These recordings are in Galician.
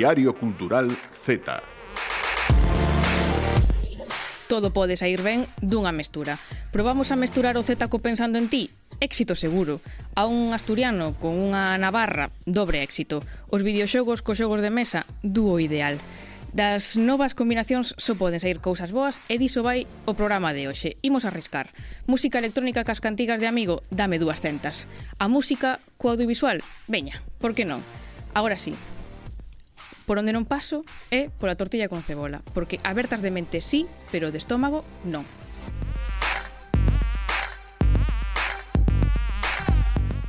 Diario Cultural Z. Todo pode sair ben dunha mestura. Probamos a mesturar o Z co pensando en ti? Éxito seguro. A un asturiano con unha navarra, dobre éxito. Os videoxogos cos xogos de mesa, dúo ideal. Das novas combinacións só poden sair cousas boas e diso vai o programa de hoxe. Imos arriscar. Música electrónica cas cantigas de amigo, dame dúas centas. A música co audiovisual, veña, por que non? Agora sí, Por onde non paso é pola tortilla con cebola, porque abertas de mente sí, pero de estómago non.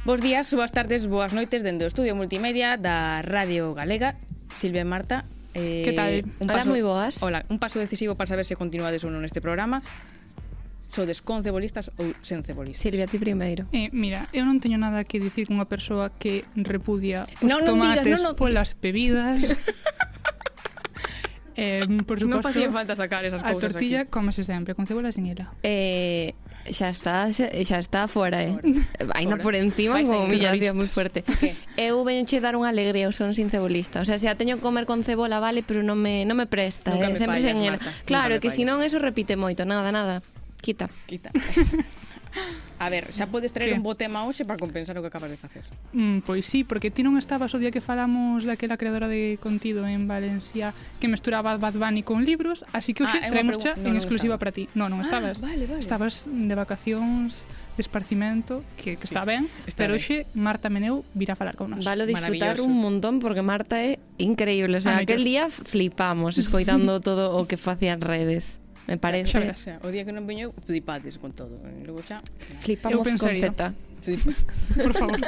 Bos días, boas tardes, boas noites dende o Estudio Multimedia da Radio Galega. Silvia e Marta, Eh, que tal? Un Hola, paso, moi boas. Hola, un paso decisivo para saber se continuades ou non este programa sodes con cebolistas ou sen cebolistas. Silvia, ti primeiro. Eh, mira, eu non teño nada que dicir unha persoa que repudia os no, tomates digas, no, no. polas bebidas. Eh, por suposto, non facía falta sacar esas cousas A tortilla aquí. cómese sempre, con cebola sin ela. Eh, xa está, xa, xa está fora, eh. Ainda por encima, Vais como humillación moi fuerte. Okay. Eu veño che dar unha alegría, eu son sin cebolista. O sea, se a teño que comer con cebola, vale, pero non me, non me presta. Nunca eh. me sempre fallas, sen ela. Claro, que se non eso repite moito, nada, nada. Quita. Quita. A ver, xa podes traer que? un bo tema hoxe para compensar o que acabas de facer. Mm, pois sí, porque ti non estabas o día que falamos daquela creadora de contido en Valencia que mesturaba Bad Bunny con libros, así que hoxe ah, traemos xa no, en exclusiva para ti. Non, non estabas. Ah, vale, vale. Estabas de vacacións, de esparcimento, que, que sí, está ben, está pero hoxe Marta Meneu virá a falar con nós. Valo disfrutar un montón porque Marta é increíble. O sea, ah, aquel día flipamos escoitando todo o que facían redes me parece. Xa, xa. O día que non veño, flipades con todo. E logo xa... Flipamos con Z. Flipa. Por favor.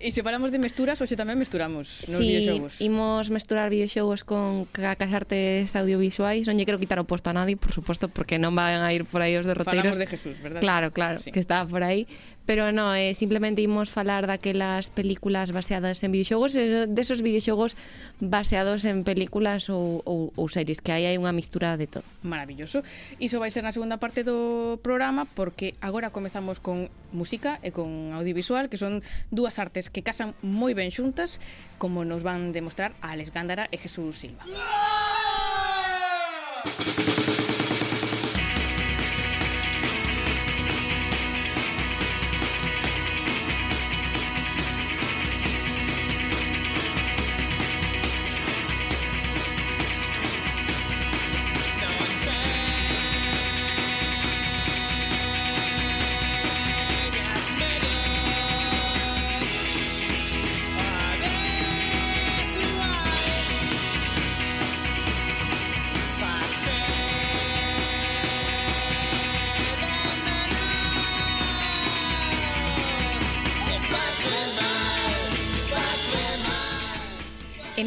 E se falamos de mesturas, hoxe tamén mesturamos nos sí, videoxogos. imos mesturar videoxogos con cacas artes audiovisuais. Non lle quero quitar o posto a nadie, por suposto, porque non van a ir por aí os derroteiros. Falamos de Jesús, verdad? Claro, claro, sí. que está por aí pero no, eh, simplemente imos falar daquelas películas baseadas en videoxogos, desos videoxogos baseados en películas ou, ou, ou series, que aí hai unha mistura de todo. Maravilloso. Iso vai ser na segunda parte do programa, porque agora comezamos con música e con audiovisual, que son dúas artes que casan moi ben xuntas, como nos van demostrar a Alex Gándara e Jesús Silva. Yeah!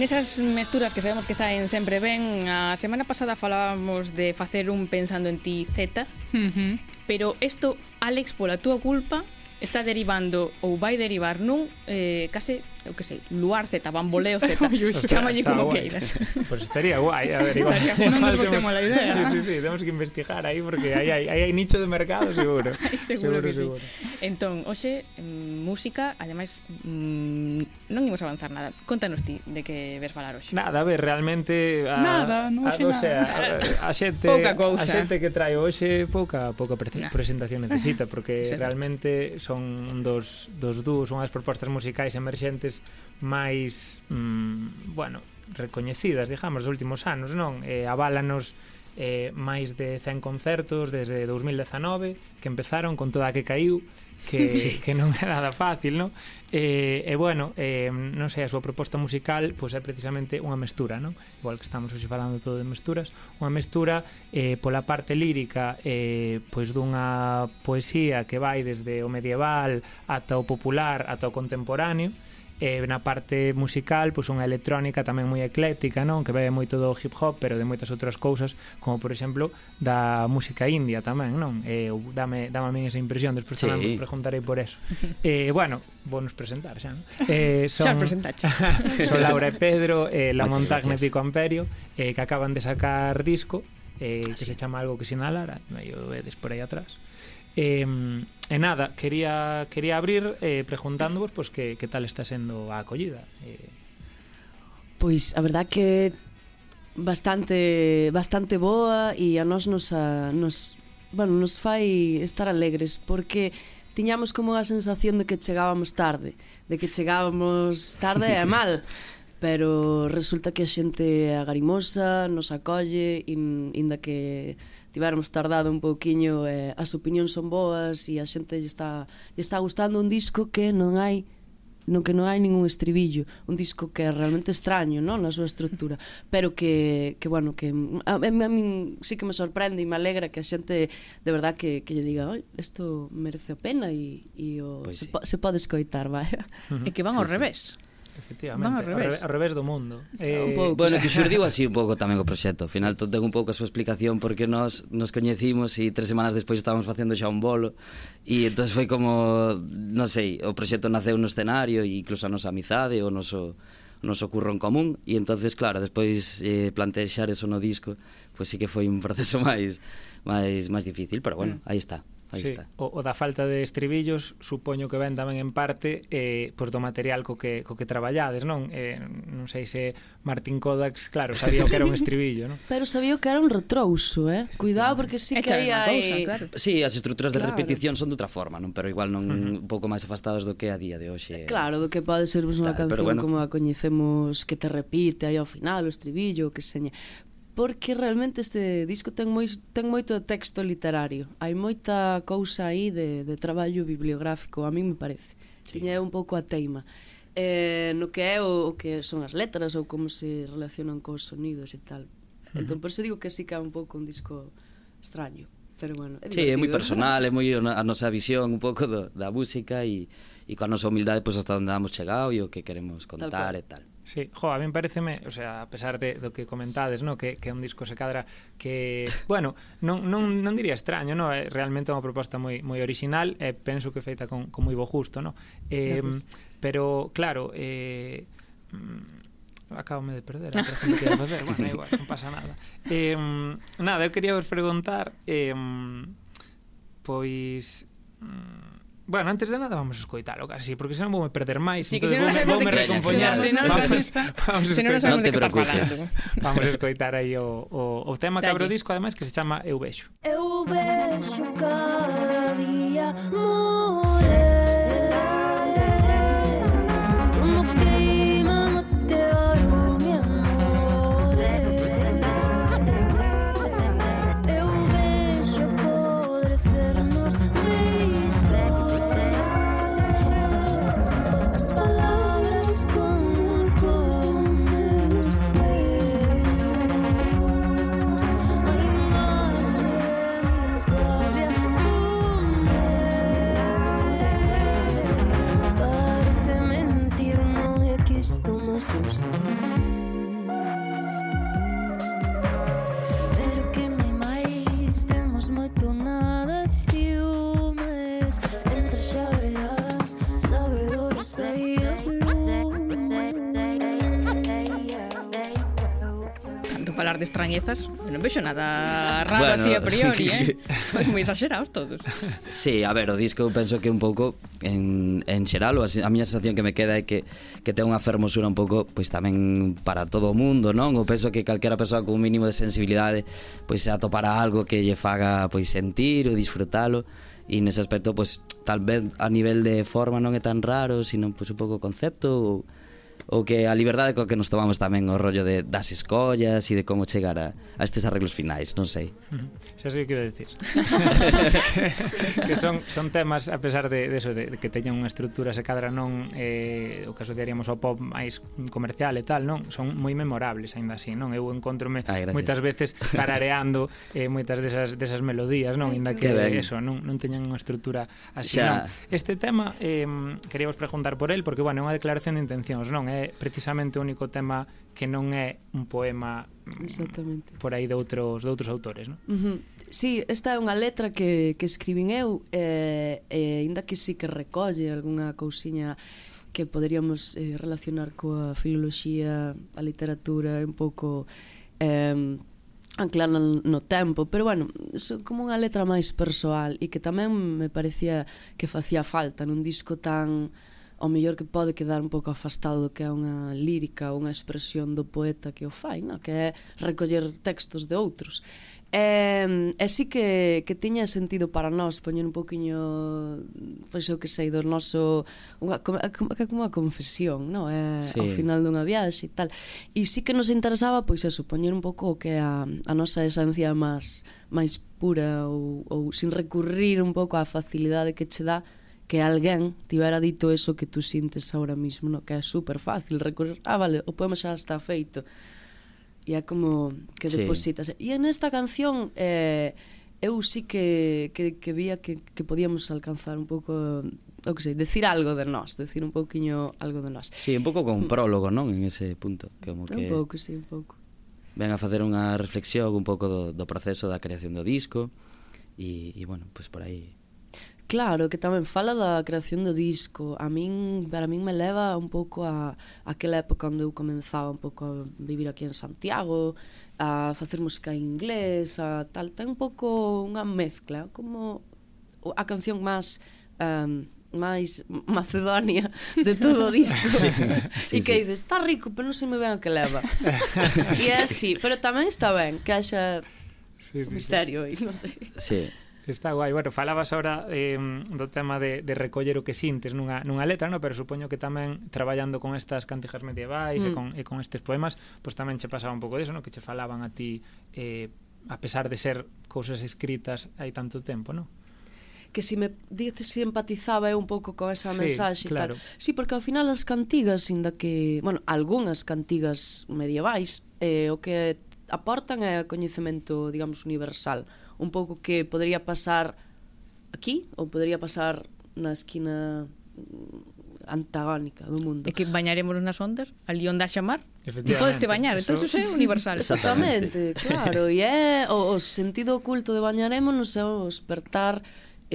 esas mesturas que sabemos que saen sempre ben, a semana pasada falábamos de facer un pensando en ti Z, uh -huh. pero isto, Alex, pola túa culpa, está derivando ou vai derivar nun eh, case eu que sei, Luar Z, Bamboleo Z, chamalle como queiras. Pois pues estaría guai, a ver, igual. Estaría, non nos botemos a idea. Sí, sí, sí, temos que investigar aí porque aí hai, hai, hai nicho de mercado seguro. Ay, seguro, seguro que seguro. sí. Entón, hoxe, mm, música, ademais, mmm, non imos avanzar nada. Contanos ti de que ves falar hoxe. Nada, a ver, realmente... A, nada, non hoxe a, o sea. A, a xente, pouca cousa. A xente que trae hoxe pouca, pouca pre nah. presentación necesita porque realmente son dos, dos dúos, unhas propostas musicais emerxentes actrices máis, mm, bueno, recoñecidas, digamos, dos últimos anos, non? Eh, aválanos eh, máis de 100 concertos desde 2019 que empezaron con toda a que caíu que, que non é nada fácil, non? Eh, e bueno, eh, non sei, a súa proposta musical pois é precisamente unha mestura, non? Igual que estamos hoxe falando todo de mesturas, unha mestura eh, pola parte lírica eh, pois dunha poesía que vai desde o medieval ata o popular, ata o contemporáneo, e na parte musical, pois unha electrónica tamén moi ecléctica, non? Que bebe moito do hip hop, pero de moitas outras cousas, como por exemplo da música india tamén, non? E eu dame dame a min esa impresión, despois sí. tamén vos preguntarei por eso. eh, bueno, vou nos presentar xa, non? Eh, son son Laura e Pedro, eh, La Montagne Tico Amperio, eh, que acaban de sacar disco, eh, que ah, sí. se chama algo que sinalara, e eu vedes por aí atrás. Eh, e nada, quería quería abrir eh, preguntándovos pois, que, que tal está sendo a acollida. Eh... Pois a verdad que bastante bastante boa e a nós nos, a, nos bueno, nos fai estar alegres porque tiñamos como a sensación de que chegábamos tarde, de que chegábamos tarde e mal. Pero resulta que a xente agarimosa nos acolle, in, inda que tivermos tardado un pouquiño eh, as opinións son boas e a xente lle está, lle está gustando un disco que non hai no que non hai ningún estribillo, un disco que é realmente extraño, non, na súa estrutura, pero que que bueno, que a, a, a min sí que me sorprende e me alegra que a xente de verdad que que lle diga, "Oi, isto merece a pena" e e o pues se, sí. po, se pode escoitar, vai. Uh -huh. E que van sí, ao sí. revés. Efectivamente, Van ao revés. Ao revés do mundo. Eh... Un pouco. Bueno, que xurdiu así un pouco tamén o proxecto. Ao final todo ten un pouco a súa explicación porque nós nos coñecimos e tres semanas despois estábamos facendo xa un bolo e entón foi como, non sei, o proxecto naceu no escenario e incluso a nosa amizade, o noso nos ocurro en común e entonces claro, despois eh, plantexar eso no disco, pois pues sí que foi un proceso máis máis máis difícil, pero bueno, mm. aí está. Aí sí. está. O, o da falta de estribillos supoño que ven tamén en parte eh, pois do material co que, co que traballades, non? Eh, non sei se Martín Kodax, claro, sabía que era un estribillo, non? Pero sabía que era un retrouso, eh? Cuidado porque sí que había... Hai... Claro. Sí, as estruturas de claro. repetición son de outra forma, non? Pero igual non uh -huh. un pouco máis afastadas do que a día de hoxe. Claro, do que pode ser pois, unha canción bueno... como a coñecemos que te repite aí ao final, o estribillo, que seña porque realmente este disco ten moi ten moito texto literario. Hai moita cousa aí de de traballo bibliográfico, a mí me parece. Sí. Tiña un pouco a teima. Eh, no que é o, o que son as letras ou como se relacionan cos sonidos e tal. Uh -huh. Entón, por eso digo que sí que é un pouco un disco extraño pero bueno, é. Sí, é moi personal, é moi a nosa visión un pouco do, da música e, e coa nosa humildade pois pues, hasta onde damos chegado e o que queremos contar tal e tal. Sí, jo, a min pareceme, o sea, a pesar de, do que comentades, no, que, que un disco se cadra que, bueno, non, non, non diría extraño, no, é realmente unha proposta moi moi original e penso que feita con, con moi bo gusto, no? Eh, Gracias. pero claro, eh, mm, acabome de perder a pregunta que ia facer, bueno, igual, non pasa nada. Eh, nada, eu quería vos preguntar eh, pois mm, Bueno, antes de nada vamos a escoitalo casi, porque senón vou me perder máis. Sí, entón se non vou, me recompoñar. Se non, vamos, vamos se non sabemos de que está falando. Vamos a escoitar aí o, o, o tema que abre o disco, ademais, que se chama Eu Vexo. Eu vexo cada día morrer de extrañezas, non vexo nada raro bueno, así a priori, eh? Sois moi exagerados todos. Sí, a ver, o disco penso que un pouco en, en xeral, a, a miña sensación que me queda é que, que ten unha fermosura un pouco pois tamén para todo o mundo, non? Eu penso que calquera persoa con un mínimo de sensibilidade pois se atopará algo que lle faga pois sentir ou disfrutalo e nese aspecto pois tal vez a nivel de forma non é tan raro, sino pois un pouco concepto ou ou que a liberdade coa que nos tomamos tamén o rollo de das escollas e de como chegar a, a estes arreglos finais, non sei. Xa sei o que decir. que son, son temas, a pesar de, de, eso, de, de que teñan unha estrutura se cadra non eh, o que asociaríamos ao pop máis comercial e tal, non? Son moi memorables, aínda así, non? Eu encontrome gracias. moitas veces tarareando eh, moitas desas, desas melodías, non? Ainda que, que eso, non, non teñan unha estrutura así, xa. non? Este tema, eh, queríamos preguntar por el, porque, bueno, é unha declaración de intencións, non? non é precisamente o único tema que non é un poema mm, Exactamente. por aí de outros de outros autores, non? Uh -huh. Sí, esta é unha letra que, que escribin eu e, eh, eh, ainda que sí que recolle algunha cousiña que poderíamos eh, relacionar coa filoloxía, a literatura, un pouco eh, anclarla no tempo, pero bueno, son como unha letra máis persoal e que tamén me parecía que facía falta nun disco tan ao mellor que pode quedar un pouco afastado do que é unha lírica, unha expresión do poeta que o fai, no? que é recoller textos de outros. E, e sí que, que tiña sentido para nós poñer un poquinho pois o que sei do noso unha, como, como unha confesión no? é, sí. ao final dunha viaxe e tal e sí que nos interesaba pois eso poñer un pouco o que é a, a nosa esencia máis máis pura ou, ou sin recurrir un pouco á facilidade que che dá que alguén tivera dito eso que tú sintes ahora mismo, no? que é super fácil recorrer, ah, vale, o poema xa está feito. E é como que depositas. Sí. E en esta canción eh, eu sí que, que, que vía que, que podíamos alcanzar un pouco o que sei, decir algo de nós, decir un pouquiño algo de nós. Sí, un pouco con un prólogo, non? En ese punto. Como que... Un pouco, sí, un pouco. Ven a facer unha reflexión un pouco do, do proceso da creación do disco e, e bueno, pois pues por aí Claro, que tamén fala da creación do disco. A min, para min me leva un pouco a, a aquela época onde eu comenzaba un pouco a vivir aquí en Santiago, a facer música en inglés, a tal, ten un pouco unha mezcla, como a canción máis um, máis Macedonia de todo o disco. Sí, sí, e que sí. dices, está rico, pero non sei moi ben o que leva. e é así, pero tamén está ben que haxa sí, sí, misterio e non sei. Sí. Está guai. Bueno, falabas ahora eh, do tema de, de recoller o que sintes nunha, nunha letra, no? pero supoño que tamén traballando con estas cantigas medievais mm. e, con, e con estes poemas, pois pues tamén che pasaba un pouco disso, no? que che falaban a ti eh, a pesar de ser cousas escritas hai tanto tempo, non? que si me dices si empatizaba eu un pouco con esa sí, mensaxe claro. tal. Sí, porque ao final as cantigas, inda que, bueno, algunhas cantigas medievais, eh, o que aportan é coñecemento, digamos, universal. Uh un pouco que podría pasar aquí ou podría pasar na esquina antagónica do mundo. E que bañaremos nas ondas, ali onde a xamar. podes te bañar, entón iso é universal. Exactamente, claro. E é o, o sentido oculto de bañaremos é o despertar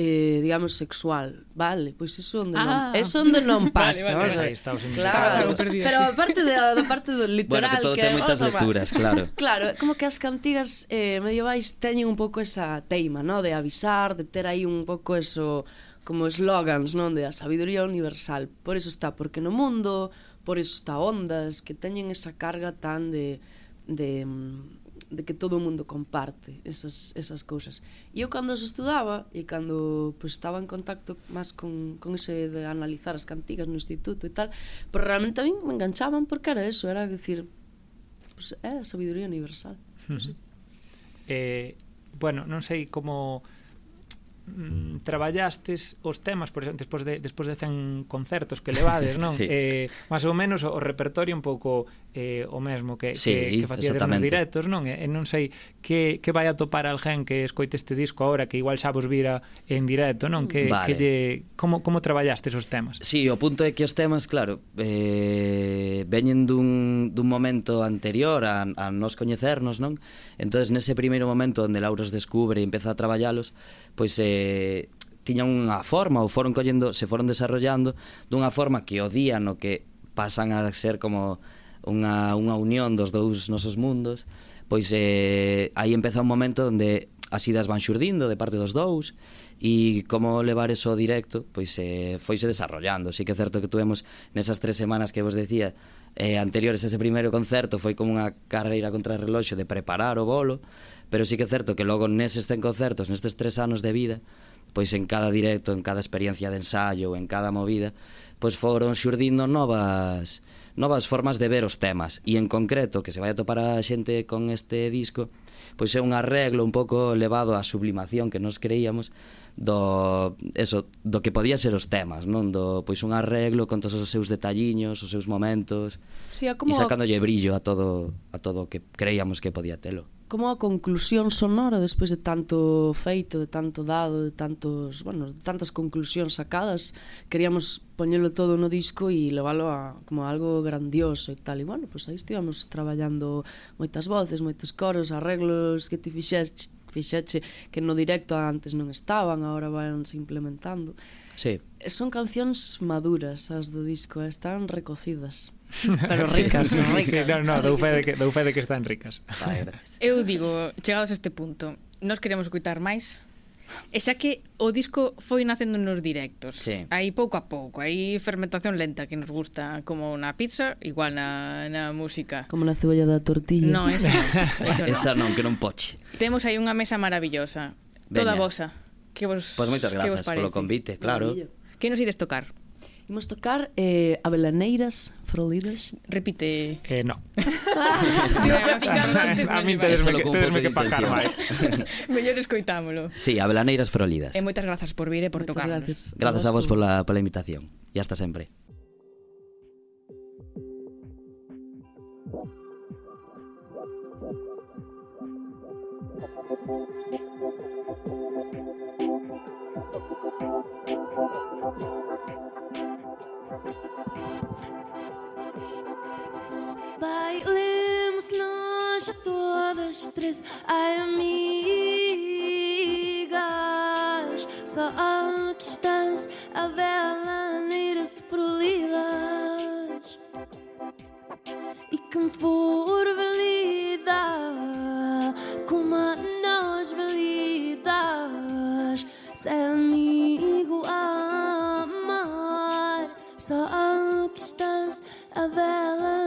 eh, digamos, sexual. Vale, pois pues iso onde ah. non, eso onde non pasa. vale, vale. Ahí estamos claro, pero a parte da parte do literal bueno, que todo que, ten moitas lecturas, claro. Claro, como que as cantigas eh, medievais teñen un pouco esa teima, no, de avisar, de ter aí un pouco eso como slogans, non, de a sabiduría universal. Por eso está, porque no mundo, por eso está ondas que teñen esa carga tan de de mm, de que todo o mundo comparte esas, esas cousas. E eu cando os estudaba e cando pues, estaba en contacto máis con, con ese de analizar as cantigas no instituto e tal, pero realmente a mí me enganchaban porque era eso, era decir, pues, é a sabiduría universal. Uh -huh. eh, bueno, non sei como mm, traballastes os temas, por exemplo, despois de despois de 100 concertos que levades, non? sí. Eh, máis ou menos o repertorio un pouco eh, o mesmo que, sí, que, que facía nos directos, non? E, e non sei que, que vai a topar alguén que escoite este disco agora, que igual xa vos vira en directo, non? Que, vale. que lle, como, como traballaste esos temas? Sí, o punto é que os temas, claro, eh, veñen dun, dun momento anterior a, a nos coñecernos, non? entonces nese primeiro momento onde Laura os descubre e empeza a traballalos, pois eh, tiña unha forma ou foron collendo, se foron desarrollando dunha forma que o día no que pasan a ser como unha, unha unión dos dous nosos mundos, pois eh, aí empeza un momento onde as idas van xurdindo de parte dos dous e como levar eso directo pois eh, foise desarrollando. Sí que é certo que tuvemos nesas tres semanas que vos decía eh, anteriores a ese primeiro concerto foi como unha carreira contra reloxo de preparar o bolo pero sí que é certo que logo neses ten concertos nestes tres anos de vida pois en cada directo, en cada experiencia de ensaio en cada movida pois foron xurdindo novas novas formas de ver os temas e en concreto que se vai a topar a xente con este disco pois é un arreglo un pouco elevado á sublimación que nos creíamos do eso do que podía ser os temas, non do pois un arreglo con todos os seus detalliños, os seus momentos. Sí, como... E sacándolle brillo a todo a todo o que creíamos que podía telo como a conclusión sonora despois de tanto feito, de tanto dado, de tantos, bueno, de tantas conclusións sacadas, queríamos poñelo todo no disco e leválo a como algo grandioso e tal. E bueno, pois pues aí estivamos traballando moitas voces, moitos coros, arreglos que ti fixeche, fixeche que no directo antes non estaban, agora vanse implementando. Sí. Son cancións maduras as do disco, eh, están recocidas. Pero ricas, sí, sí, ricas. Sí, no, no, dou fe de que, dou fe de que están ricas. Vale, Eu digo, chegados a este punto, nos queremos escutar máis, E xa que o disco foi nacendo nos directos sí. Aí pouco a pouco Aí fermentación lenta que nos gusta Como na pizza, igual na, na música Como na cebolla da tortilla No, esa, eso no. esa non, que non poche Temos aí unha mesa maravillosa Veña. Toda vosa que vos, Pois moitas grazas polo convite, claro Que nos ides tocar? Imos tocar eh, Avelaneiras Frolidas? Repite. Eh, no. A mí tenesme que, que pagar máis. Mellor escoitámolo. Sí, a Belaneiras Frolidas. E eh, moitas grazas por vir e por tocar. Gracias, a vos por la invitación. E hasta sempre. Thank you. Bailemos nós a todas três amigas. Só aqui estás a velaneiras prolidas. E quem for valida, como a nós validas, se amigo a amar. Só aqui estás a velaneiras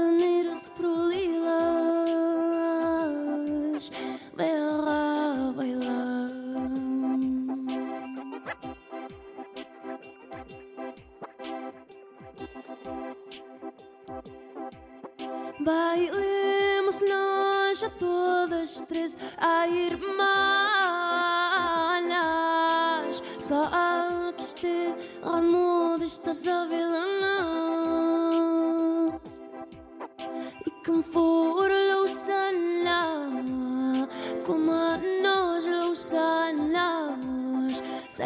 Bailemos nós a todas três a irmãs. Só aqui este ramo destas avelãs. E quem for louçana, como a nós louçanas, se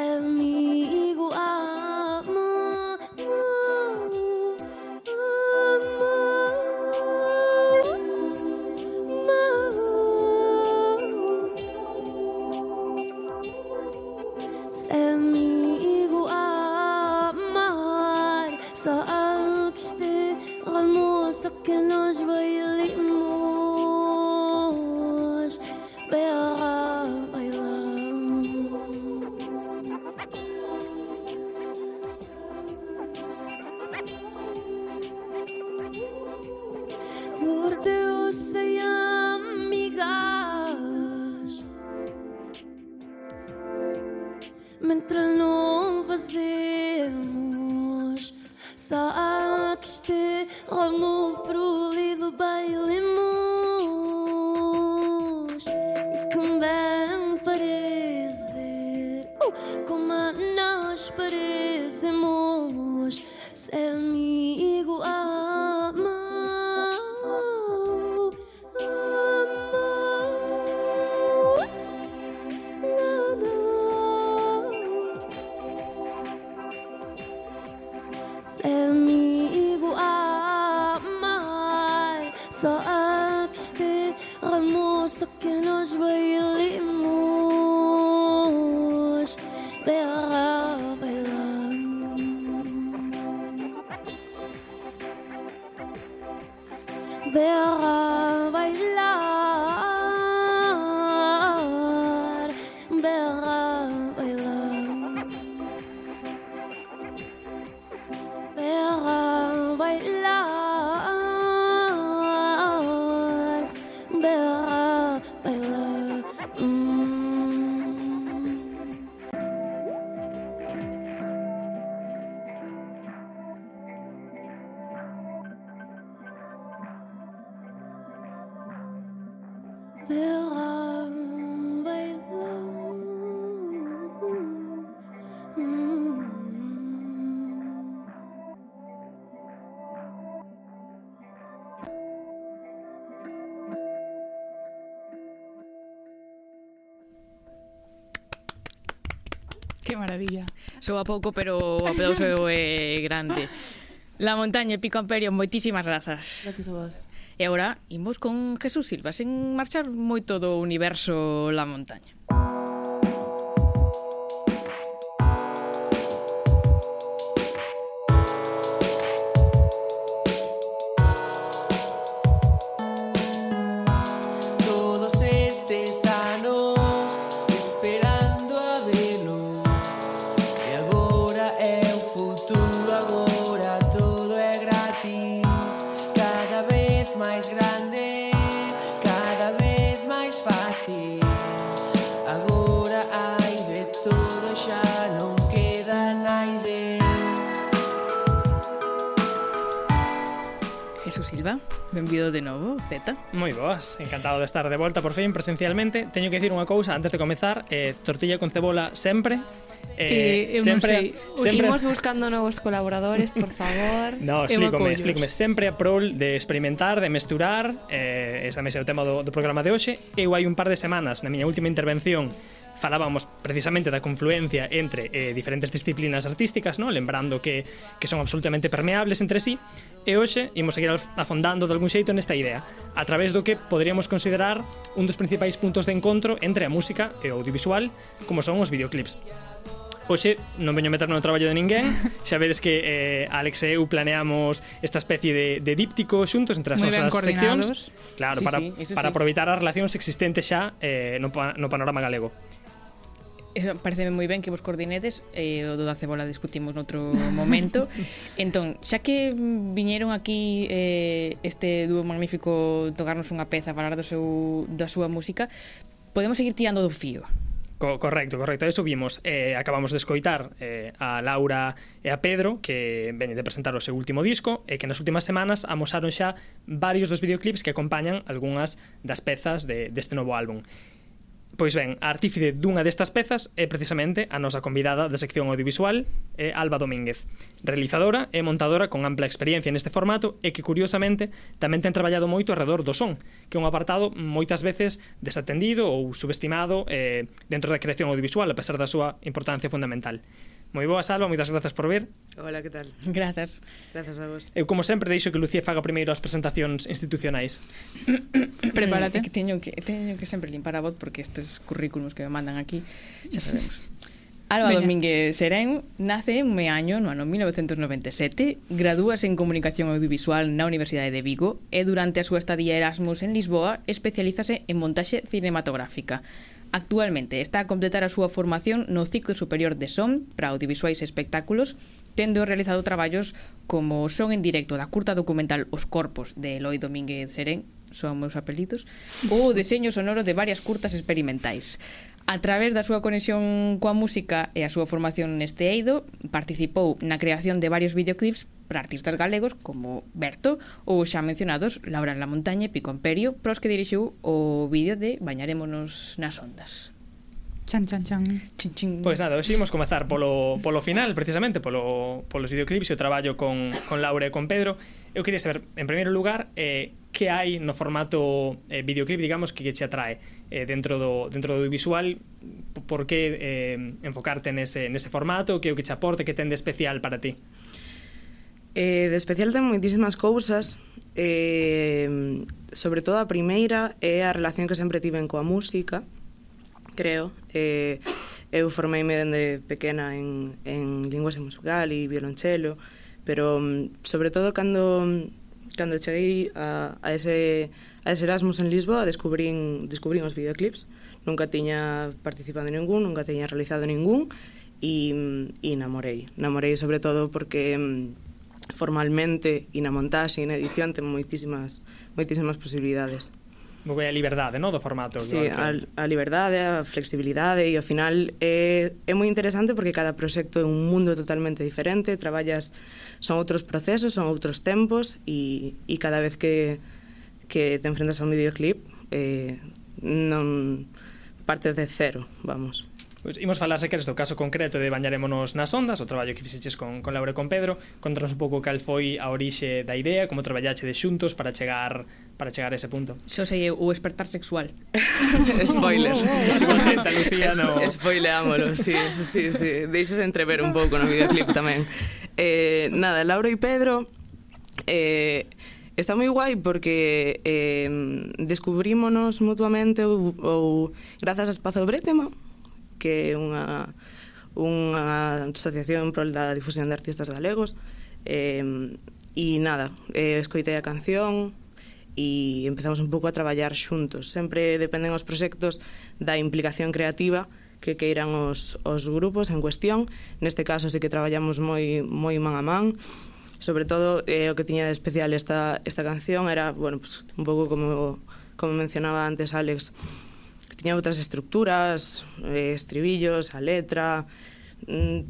Que maravilla. Soa pouco, pero o aplauso é grande. La montaña e Pico Amperio, moitísimas grazas. Gracias a vos. E agora imos con Jesús Silva, sen marchar moito do universo La Montaña. buenas, encantado de estar de volta por fin presencialmente. Teño que dicir unha cousa antes de comezar, eh, tortilla con cebola sempre. Eh, eh, sempre, sei. sempre... Uximos buscando novos colaboradores, por favor. no, explícome, explícome. Sempre a prol de experimentar, de mesturar, eh, esa mesa é o tema do, do programa de hoxe. Eu hai un par de semanas, na miña última intervención, falábamos precisamente da confluencia entre eh, diferentes disciplinas artísticas, ¿no? lembrando que, que son absolutamente permeables entre sí, e hoxe imos seguir afondando de algún xeito nesta idea, a través do que poderíamos considerar un dos principais puntos de encontro entre a música e o audiovisual, como son os videoclips. Oxe, non veño meter no traballo de ninguén Xa vedes que eh, Alex e eu planeamos Esta especie de, de díptico xuntos Entre as Muy nosas seccións Claro, sí, para, sí, para sí. aproveitar as relacións existentes xa eh, no, no panorama galego Eh, pareceme moi ben que vos coordinedes eh, o do da cebola discutimos noutro momento. Entón, xa que viñeron aquí eh, este dúo magnífico tocarnos unha peza, falar do seu, da súa música podemos seguir tirando do fío. Co correcto, correcto, eso vimos. Eh, Acabamos de escoitar eh, a Laura e a Pedro Que veñen de presentar o seu último disco E que nas últimas semanas amosaron xa varios dos videoclips Que acompañan algunhas das pezas de, deste novo álbum. Pois ben, a artífice dunha destas pezas é precisamente a nosa convidada da sección audiovisual, é Alba Domínguez, realizadora e montadora con ampla experiencia neste formato e que, curiosamente, tamén ten traballado moito alrededor do son, que é un apartado moitas veces desatendido ou subestimado eh, dentro da creación audiovisual, a pesar da súa importancia fundamental. Moi boa, Salva, moitas grazas por vir. Hola, que tal? Grazas. Grazas a vos. Eu, como sempre, deixo que Lucía faga primeiro as presentacións institucionais. Prepárate. que teño que, teño que sempre limpar a voz porque estes currículums que me mandan aquí, xa sabemos. Alba Veña. Domínguez Serén nace en Meaño no ano 1997, gradúase en Comunicación Audiovisual na Universidade de Vigo e durante a súa estadía Erasmus en Lisboa especialízase en montaxe cinematográfica. Actualmente está a completar a súa formación no ciclo superior de SOM para audiovisuais e espectáculos, tendo realizado traballos como son en directo da curta documental Os Corpos de Eloi Domínguez Serén, son meus apelitos, ou o deseño sonoro de varias curtas experimentais. A través da súa conexión coa música e a súa formación neste eido, participou na creación de varios videoclips para artistas galegos como Berto ou xa mencionados Laura en la Montaña e Pico Imperio, pros que dirixiu o vídeo de Bañarémonos nas ondas. Chan, chan, chan. Chin, chin. Pois nada, hoxe imos comezar polo, polo final, precisamente, polo, polos videoclips e o traballo con, con Laura e con Pedro. Eu queria saber, en primeiro lugar, eh, que hai no formato eh, videoclip, digamos, que, que che atrae eh, dentro do dentro do visual por que eh, enfocarte nese, nese formato? Que o que te aporte? Que ten de especial para ti? Eh, de especial ten moitísimas cousas eh, sobre todo a primeira é a relación que sempre tiven coa música creo. Eh, eu formeime dende pequena en, en linguas musical e violonchelo pero mm, sobre todo cando cando cheguei a, a ese As Erasmus en Lisboa descubrín, descubrín os videoclips. Nunca tiña participado en ningún, nunca tiña realizado ningún e, e namorei. Namorei sobre todo porque mm, formalmente e na montaxe e na edición ten moitísimas moitísimas posibilidades. Moi a liberdade, non, do formato. Sí, a, a liberdade, a flexibilidade e ao final é, é moi interesante porque cada proxecto é un mundo totalmente diferente, traballas, son outros procesos, son outros tempos e, e cada vez que, que te enfrentas a un videoclip eh, non partes de cero, vamos. Pois imos falar se queres do caso concreto de Bañarémonos nas ondas, o traballo que fixeches con, con Laura e con Pedro. Contanos un pouco cal foi a orixe da idea, como traballache de xuntos para chegar para chegar a ese punto. Xo sei eu, o despertar sexual. Spoiler. Contenta, Lucía, no... Spoileámolo, sí, sí, sí. Deixes entrever un pouco no videoclip tamén. Eh, nada, Laura e Pedro... Eh, Está moi guai porque eh, descubrímonos mutuamente ou, ou grazas a Espazo Bretema, que é unha, unha asociación pro da difusión de artistas galegos, eh, e nada, eh, escoitei a canción, e empezamos un pouco a traballar xuntos. Sempre dependen os proxectos da implicación creativa que queiran os, os grupos en cuestión. Neste caso, sí que traballamos moi, moi man a man Sobre todo, eh, o que tiña de especial esta, esta canción era, bueno, pues, un pouco como, como mencionaba antes Alex, tiña outras estructuras, eh, estribillos, a letra... Mm,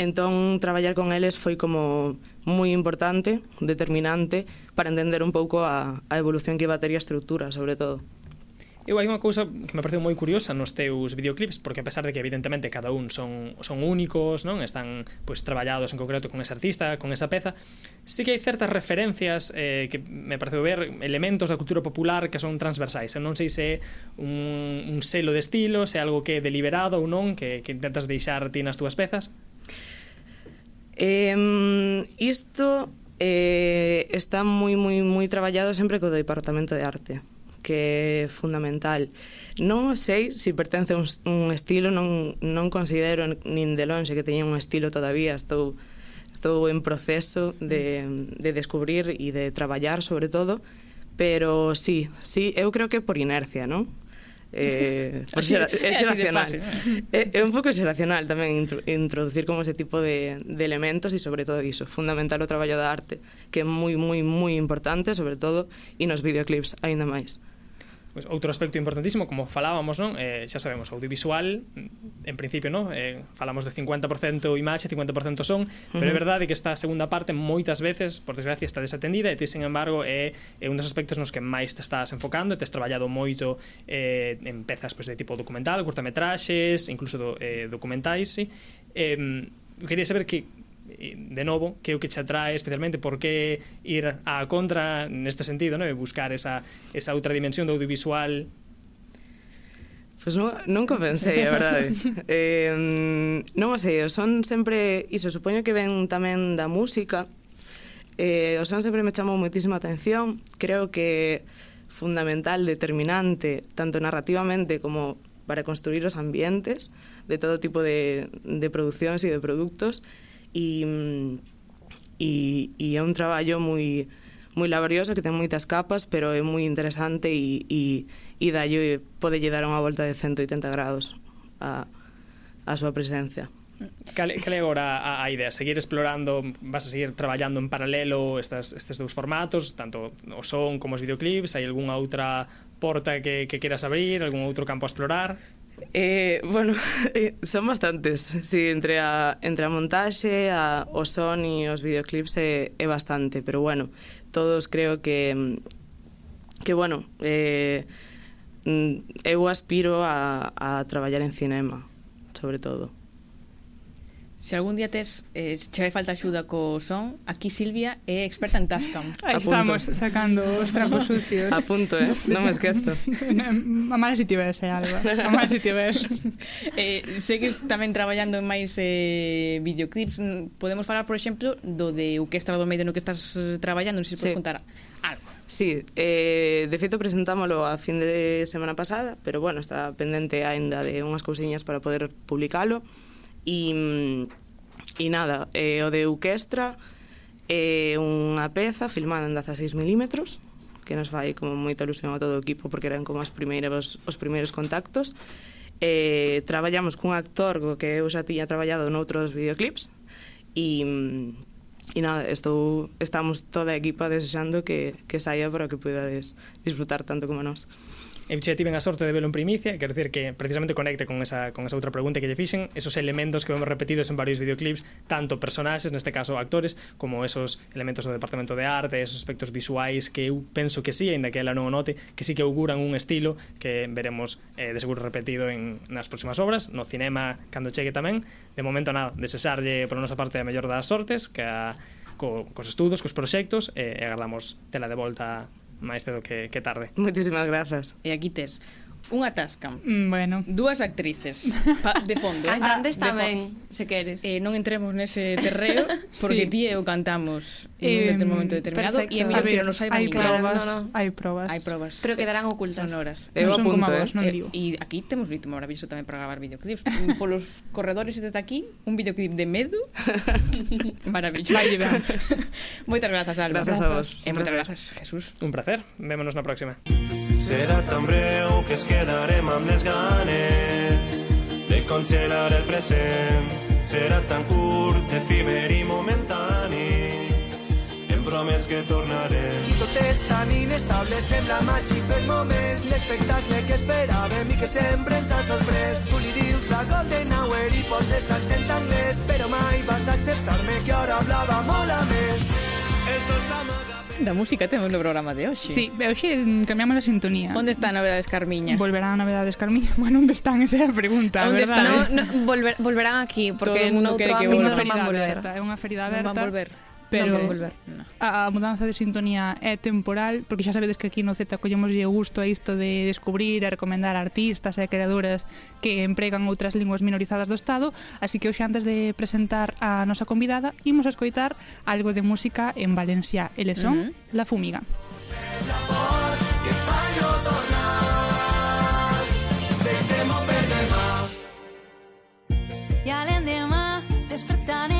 entón, traballar con eles foi como moi importante, determinante, para entender un pouco a, a evolución que iba a ter a sobre todo. Eu hai unha cousa que me pareceu moi curiosa nos teus videoclips, porque a pesar de que evidentemente cada un son, son únicos, non están pois traballados en concreto con ese artista, con esa peza, sí que hai certas referencias eh, que me pareceu ver elementos da cultura popular que son transversais. Eu non sei se é un, un selo de estilo, se é algo que é deliberado ou non, que, que intentas deixar ti nas túas pezas. Eh, isto eh, está moi moi moi traballado sempre co Departamento de Arte que é fundamental. Non sei se pertence a un, un estilo, non, non considero nin de lonxe que teña un estilo todavía, estou estou en proceso de, de descubrir e de traballar sobre todo, pero sí, sí, eu creo que por inercia, non? Eh, por xera, é xeracional é, é un pouco xeracional tamén introducir como ese tipo de, de elementos e sobre todo iso, fundamental o traballo da arte que é moi, moi, moi importante sobre todo e nos videoclips aínda máis Pois outro aspecto importantísimo, como falábamos, non? Eh, xa sabemos, audiovisual, mm, en principio, non? Eh, falamos de 50% imaxe, 50% son, pero é verdade que esta segunda parte moitas veces, por desgracia, está desatendida e ti, sen embargo, é, é un dos aspectos nos que máis te estás enfocando e tes traballado moito eh, en pezas pois, de tipo documental, curtametraxes, incluso do, eh, documentais, sí? Eh, quería saber que Eh, de novo, que é o que che atrae especialmente por que ir á contra neste sentido, non? E buscar esa, esa outra dimensión do audiovisual Pois pues non, nunca pensei, a verdade. eh, non o sei, son sempre... Iso, supoño que ven tamén da música. Eh, o son sempre me chamou moitísima atención. Creo que fundamental, determinante, tanto narrativamente como para construir os ambientes de todo tipo de, de produccións e de produtos e, e, e é un traballo moi moi laborioso, que ten moitas capas, pero é moi interesante e, e, e dallo, pode lle dar unha volta de 180 grados a, a súa presencia. Cal, cal é agora a, a idea? Seguir explorando, vas a seguir traballando en paralelo estas, estes dous formatos, tanto o son como os videoclips, hai algunha outra porta que, que queras abrir, algún outro campo a explorar? Eh, bueno, eh, son bastantes. Sí, entre a, entre a montaxe, a, o son e os videoclips é, é bastante. Pero bueno, todos creo que... Que bueno, eh, mm, eu aspiro a, a traballar en cinema, sobre todo. Se algún día tes eh, che falta axuda co son, aquí Silvia é experta en Tascam. Aí estamos sacando os trapos sucios. A punto, eh? Non me esquezo. a mala si tives, eh, Alba. A mala si tives. eh, segues tamén traballando en máis eh, videoclips. Mm, podemos falar, por exemplo, do de o que do medio no que estás eh, traballando, non sei se podes sí. contar algo. Sí, eh, de feito presentámolo a fin de semana pasada, pero bueno, está pendente aínda de unhas cousiñas para poder publicalo. E, e mm, nada, eh, o de Uquestra é eh, unha peza filmada en 16 milímetros que nos fai como moita ilusión a todo o equipo porque eran como as primeiras, os primeiros contactos eh, traballamos cun actor co que eu xa tiña traballado noutros videoclips e, e mm, nada, estou, estamos toda a equipa desexando que, que saia para que podades disfrutar tanto como nós e che tiven a sorte de velo en primicia, quero decir que precisamente conecte con esa, con esa outra pregunta que lle fixen, esos elementos que vemos repetidos en varios videoclips, tanto personaxes, neste caso actores, como esos elementos do departamento de arte, esos aspectos visuais que eu penso que sí, ainda que ela non o note, que sí que auguran un estilo que veremos eh, de seguro repetido en, nas próximas obras, no cinema cando chegue tamén. De momento nada, desexarlle por nosa parte a mellor das sortes, que a, co, cos estudos, cos proxectos, e e agardamos tela de volta máis cedo que, que tarde. Moitísimas grazas. E aquí tes Unha tasca. Mm, bueno. Dúas actrices pa, de fondo. Cantantes ah, ah tamén, se queres. Eh, non entremos nese terreo porque sí. ti e eu cantamos eh, en un momento determinado perfecto. e a mí que non saiba hai probas, no, no. hai probas. Hai probas. Pero quedarán ocultas. Sonoras. Eu no apunto, eh. Vos, non eh, digo. E eh, aquí temos ritmo maravilloso tamén para gravar videoclips. Mm, polos corredores desde aquí, un videoclip de medo. maravilloso. Vai, Moitas grazas, Alba. Grazas a vos. E moitas grazas, Jesús. Un placer. Vémonos na próxima. Será tan breu que esque quedarem amb les ganes de congelar el present. Serà tan curt, efímer i momentani. En Otro mes que tornarem. I tot és tan inestable, sembla màgic per moments. L'espectacle que esperàvem i que sempre ens ha sorprès. Tu li dius la Golden Hour i poses accent anglès, però mai vas acceptar-me que ara hablava molt a més. El sol s'amaga... Da música temos no programa de hoxe. Sí, e hoxe mm, cambiamos a sintonía. Onde está a Novedades Carmiña? Volverán a Novedades Carmiña? Bueno, onde están? Esa é a pregunta, Onde verdade? están? No, no, volver, volverán aquí, porque Todo o mundo quere que volvan. volver. É unha ferida aberta. Non van volver. Pero non volver. No. a mudanza de sintonía é temporal, porque xa sabedes que aquí no Z collemos o gusto a isto de descubrir e recomendar artistas e creadoras que empregan outras linguas minorizadas do Estado, así que hoxe antes de presentar a nosa convidada, imos a escoitar algo de música en Valencia. Eles son uh -huh. La Fumiga. Y al endemà despertaré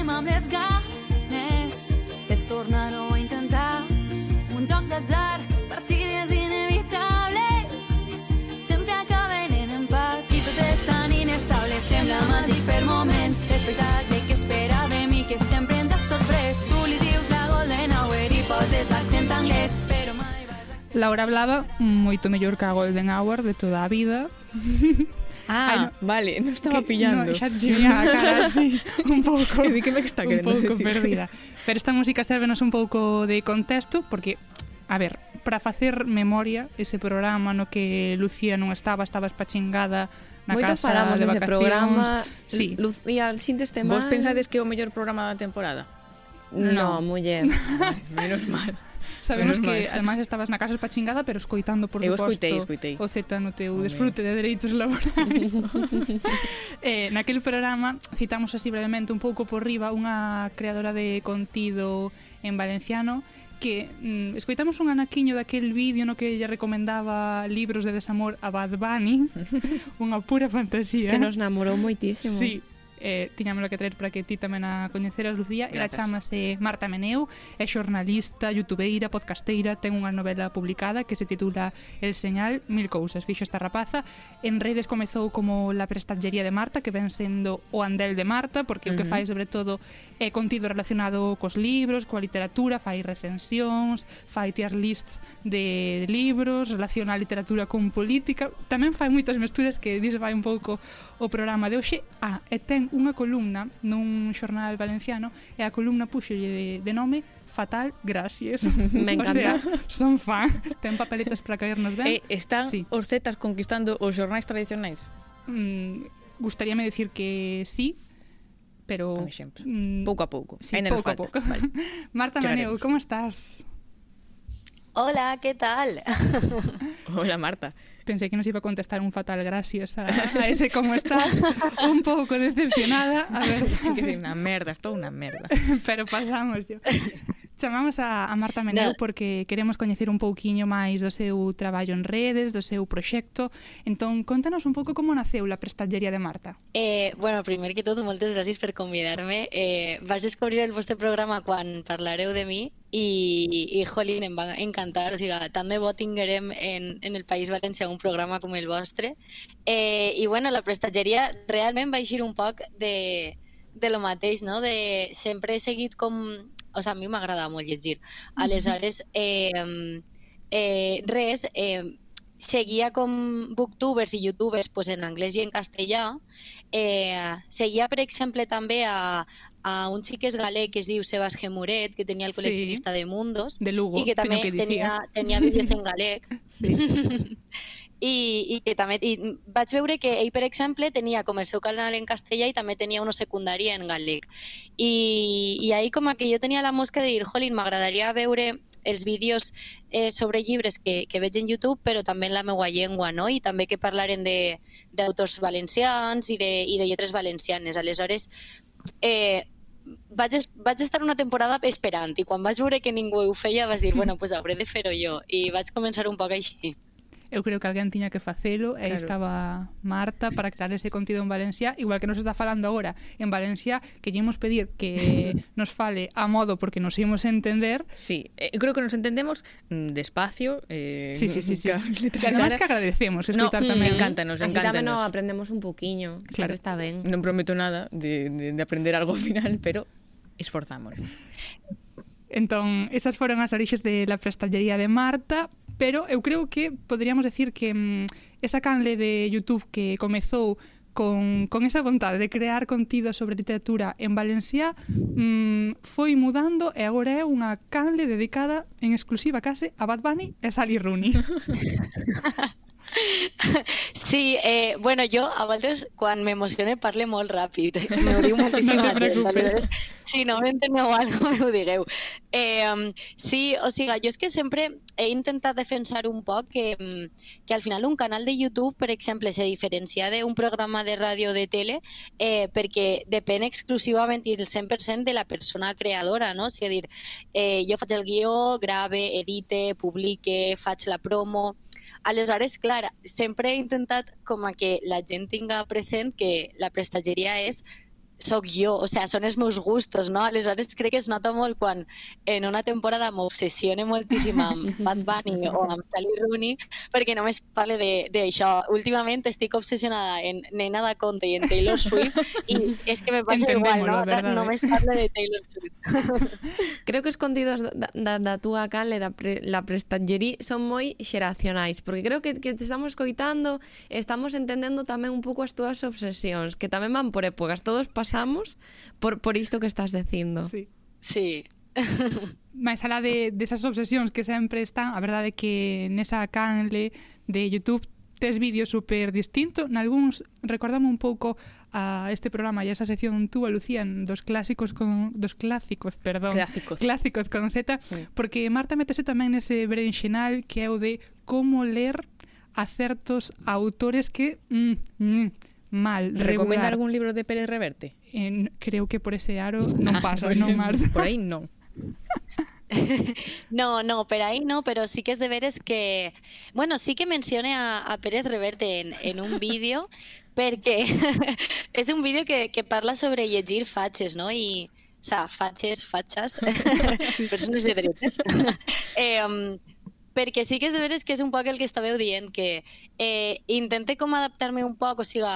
espectacle que espera de mi que sempre ens ha sorprès. Tu li dius la Golden Hour i poses accent anglès, però mai vas accent... Laura Blava, moito mellor que a Golden Hour de toda a vida. Ah, Ay, no, vale, non estaba que, pillando. No, xa te a cara así, un pouco. E di que me está querendo Un pouco decir? perdida. Pero esta música servenos un pouco de contexto, porque, a ver, para facer memoria, ese programa no que Lucía non estaba, estaba espachingada na Moito casa, falamos de vacacións. programa, sí. Lucía, xintes mal. Vos pensades que é o mellor programa da temporada? No, no muller. Menos mal. Sabemos Menos que, mal. además, estabas na casa espachingada, pero escoitando, por suposto, escoitei, escoitei. o Z no teu desfrute de dereitos laborais. eh, naquel programa citamos así brevemente un pouco por riba unha creadora de contido en valenciano que mm, escoitamos un anaquiño daquel vídeo no que lle recomendaba libros de desamor a Bad Bunny, unha pura fantasía. Que eh? nos namorou moitísimo. Sí, eh, tiñámoslo que traer para que ti tamén a coñeceras, Lucía. Gracias. Ela chamase Marta Meneu, é xornalista, youtubeira, podcasteira, ten unha novela publicada que se titula El señal, mil cousas. Fixo esta rapaza. En redes comezou como La prestatgería de Marta, que ven sendo o andel de Marta, porque uh -huh. o que fai sobre todo é contido relacionado cos libros, coa literatura, fai recensións, fai tier lists de libros, relaciona a literatura con política. Tamén fai moitas mesturas que dis vai un pouco o programa de hoxe. Ah, e ten unha columna nun xornal valenciano e a columna puxolle de, de nome fatal, gracias. Me encanta. O sea, son fan. Ten papeletas para caernos ben. Eh, están sí. os zetas conquistando os xornais tradicionais? Mm, gustaríame decir que sí, pero... Mm, pouco a pouco. Sí, Ainda pouco a pouco. Vale. Marta Maneu, como estás? Hola, ¿qué tal? Hola, Marta. Pensei que nos iba a contestar un fatal gracias a, a ese como estás, un pouco decepcionada, a ver, que decir, unha merda, estou unha merda. pero pasamos yo. Chamamos a, a Marta Meneu No. porque queremos coñecer un pouquiño máis do seu traballo en redes, do seu proxecto. Entón, contanos un pouco como naceu la prestatgeria de Marta. Eh, bueno, primer que tot, moltes gràcies per convidar-me. Eh, vaig descobrir el vostre programa quan parlareu de mi i, i jolín, em va encantar. O sigui, tant de bo tinguérem en, en el País Valencià un programa com el vostre. Eh, I bueno, la prestatgeria realment va eixir un poc de, de lo mateix, no? De, sempre he seguit com... O sigui, a mi m'agrada molt llegir. Aleshores, eh, eh, res, eh, seguia com booktubers i youtubers pues, en anglès i en castellà. Eh, seguia, per exemple, també a, a un xic que és galec que es diu Sebas Gemuret, que tenia el Sí. col·leccionista de Mundos, De Lugo, i que també que tenia, tenia vídeos en galec. Sí. I, i que també i vaig veure que ell, per exemple, tenia com el seu canal en castellà i també tenia una secundària en galec. I, i ahí com que jo tenia la mosca de dir, jolín, m'agradaria veure els vídeos eh, sobre llibres que, que veig en YouTube, però també en la meva llengua, no? I també que parlaren d'autors valencians i de, i de lletres valencianes. Aleshores, eh, vaig, vaig estar una temporada esperant i quan vaig veure que ningú ho feia vaig dir, bueno, pues hauré de fer-ho jo i vaig començar un poc així. eu creo que alguén tiña que facelo claro. estaba Marta para crear ese contido en Valencia, igual que nos está falando agora en Valencia, que lle imos pedir que nos fale a modo porque nos imos entender. Sí, eu creo que nos entendemos mm, despacio. Eh, sí, sí, sí. sí. Que, además que agradecemos escutar no, mm, tamén. Encántanos, Así tamén nos aprendemos un poquinho, claro. sempre está ben. Non prometo nada de, de, de aprender algo ao final, pero esforzámonos. Entón, esas foron as orixes de la prestallería de Marta, pero eu creo que poderíamos decir que mm, esa canle de YouTube que comezou con, con esa vontade de crear contido sobre literatura en Valencia mm, foi mudando e agora é unha canle dedicada en exclusiva case a Bad Bunny e Sally Rooney. Sí, eh, bueno, jo a vegades quan m'emocione parle molt ràpid. M'ho diu moltíssim. No te preocupes. Si no m'enteneu alguna cosa, m'ho digueu. Eh, sí, o sigui, jo és que sempre he intentat defensar un poc que, que al final un canal de YouTube, per exemple, se diferencia d'un programa de ràdio de tele eh, perquè depèn exclusivament i el 100% de la persona creadora, no? O sigui, dir, eh, jo faig el guió, grave, edite, publique, faig la promo, Aleshores, clar, sempre he intentat com a que la gent tinga present que la prestatgeria és sóc jo, o sea, són els meus gustos, no? Aleshores crec que es nota molt quan en una temporada m'obsessione moltíssim amb Bad Bunny o amb Sally Rooney perquè només parle d'això. Últimament estic obsessionada en Nena da Conte i en Taylor Swift i és que me passa igual, ¿no? Verdad, només parle de Taylor Swift. Creo que escondidos da, da, da túa cal da, pre, la prestatgerí son moi xeracionais porque creo que, que te estamos coitando estamos entendendo tamén un pouco as túas obsesións que tamén van por épocas, todos pasan pasamos por, por isto que estás dicindo. Sí. Sí. Mais alá de, desas obsesións que sempre están, a verdade é que nesa canle de YouTube tes vídeos super distinto, nalgúns recordame un pouco a este programa e a esa sección tú, a Lucía, dos clásicos con, dos clásicos, perdón. Clásicos. Clásicos con Z, sí. porque Marta metese tamén nese berenxenal que é o de como ler a certos autores que mm, mm, mal, Recomenda regular. algún libro de Pérez Reverte? En, creo que por ese aro non Ah, pasa, Marta. Por aí non. No, no, pero ahí no, pero sí que es de veres que... Bueno, sí que mencione a, a Pérez Reverte en, en un vídeo, perquè és un vídeo que, que parla sobre llegir fatxes, no? I, o sea, fatxes, fatxes, persones de dretes. eh, um, perquè sí que és de veres que és un poc el que estàveu dient, que eh, intente com adaptar-me un poc, o sigui,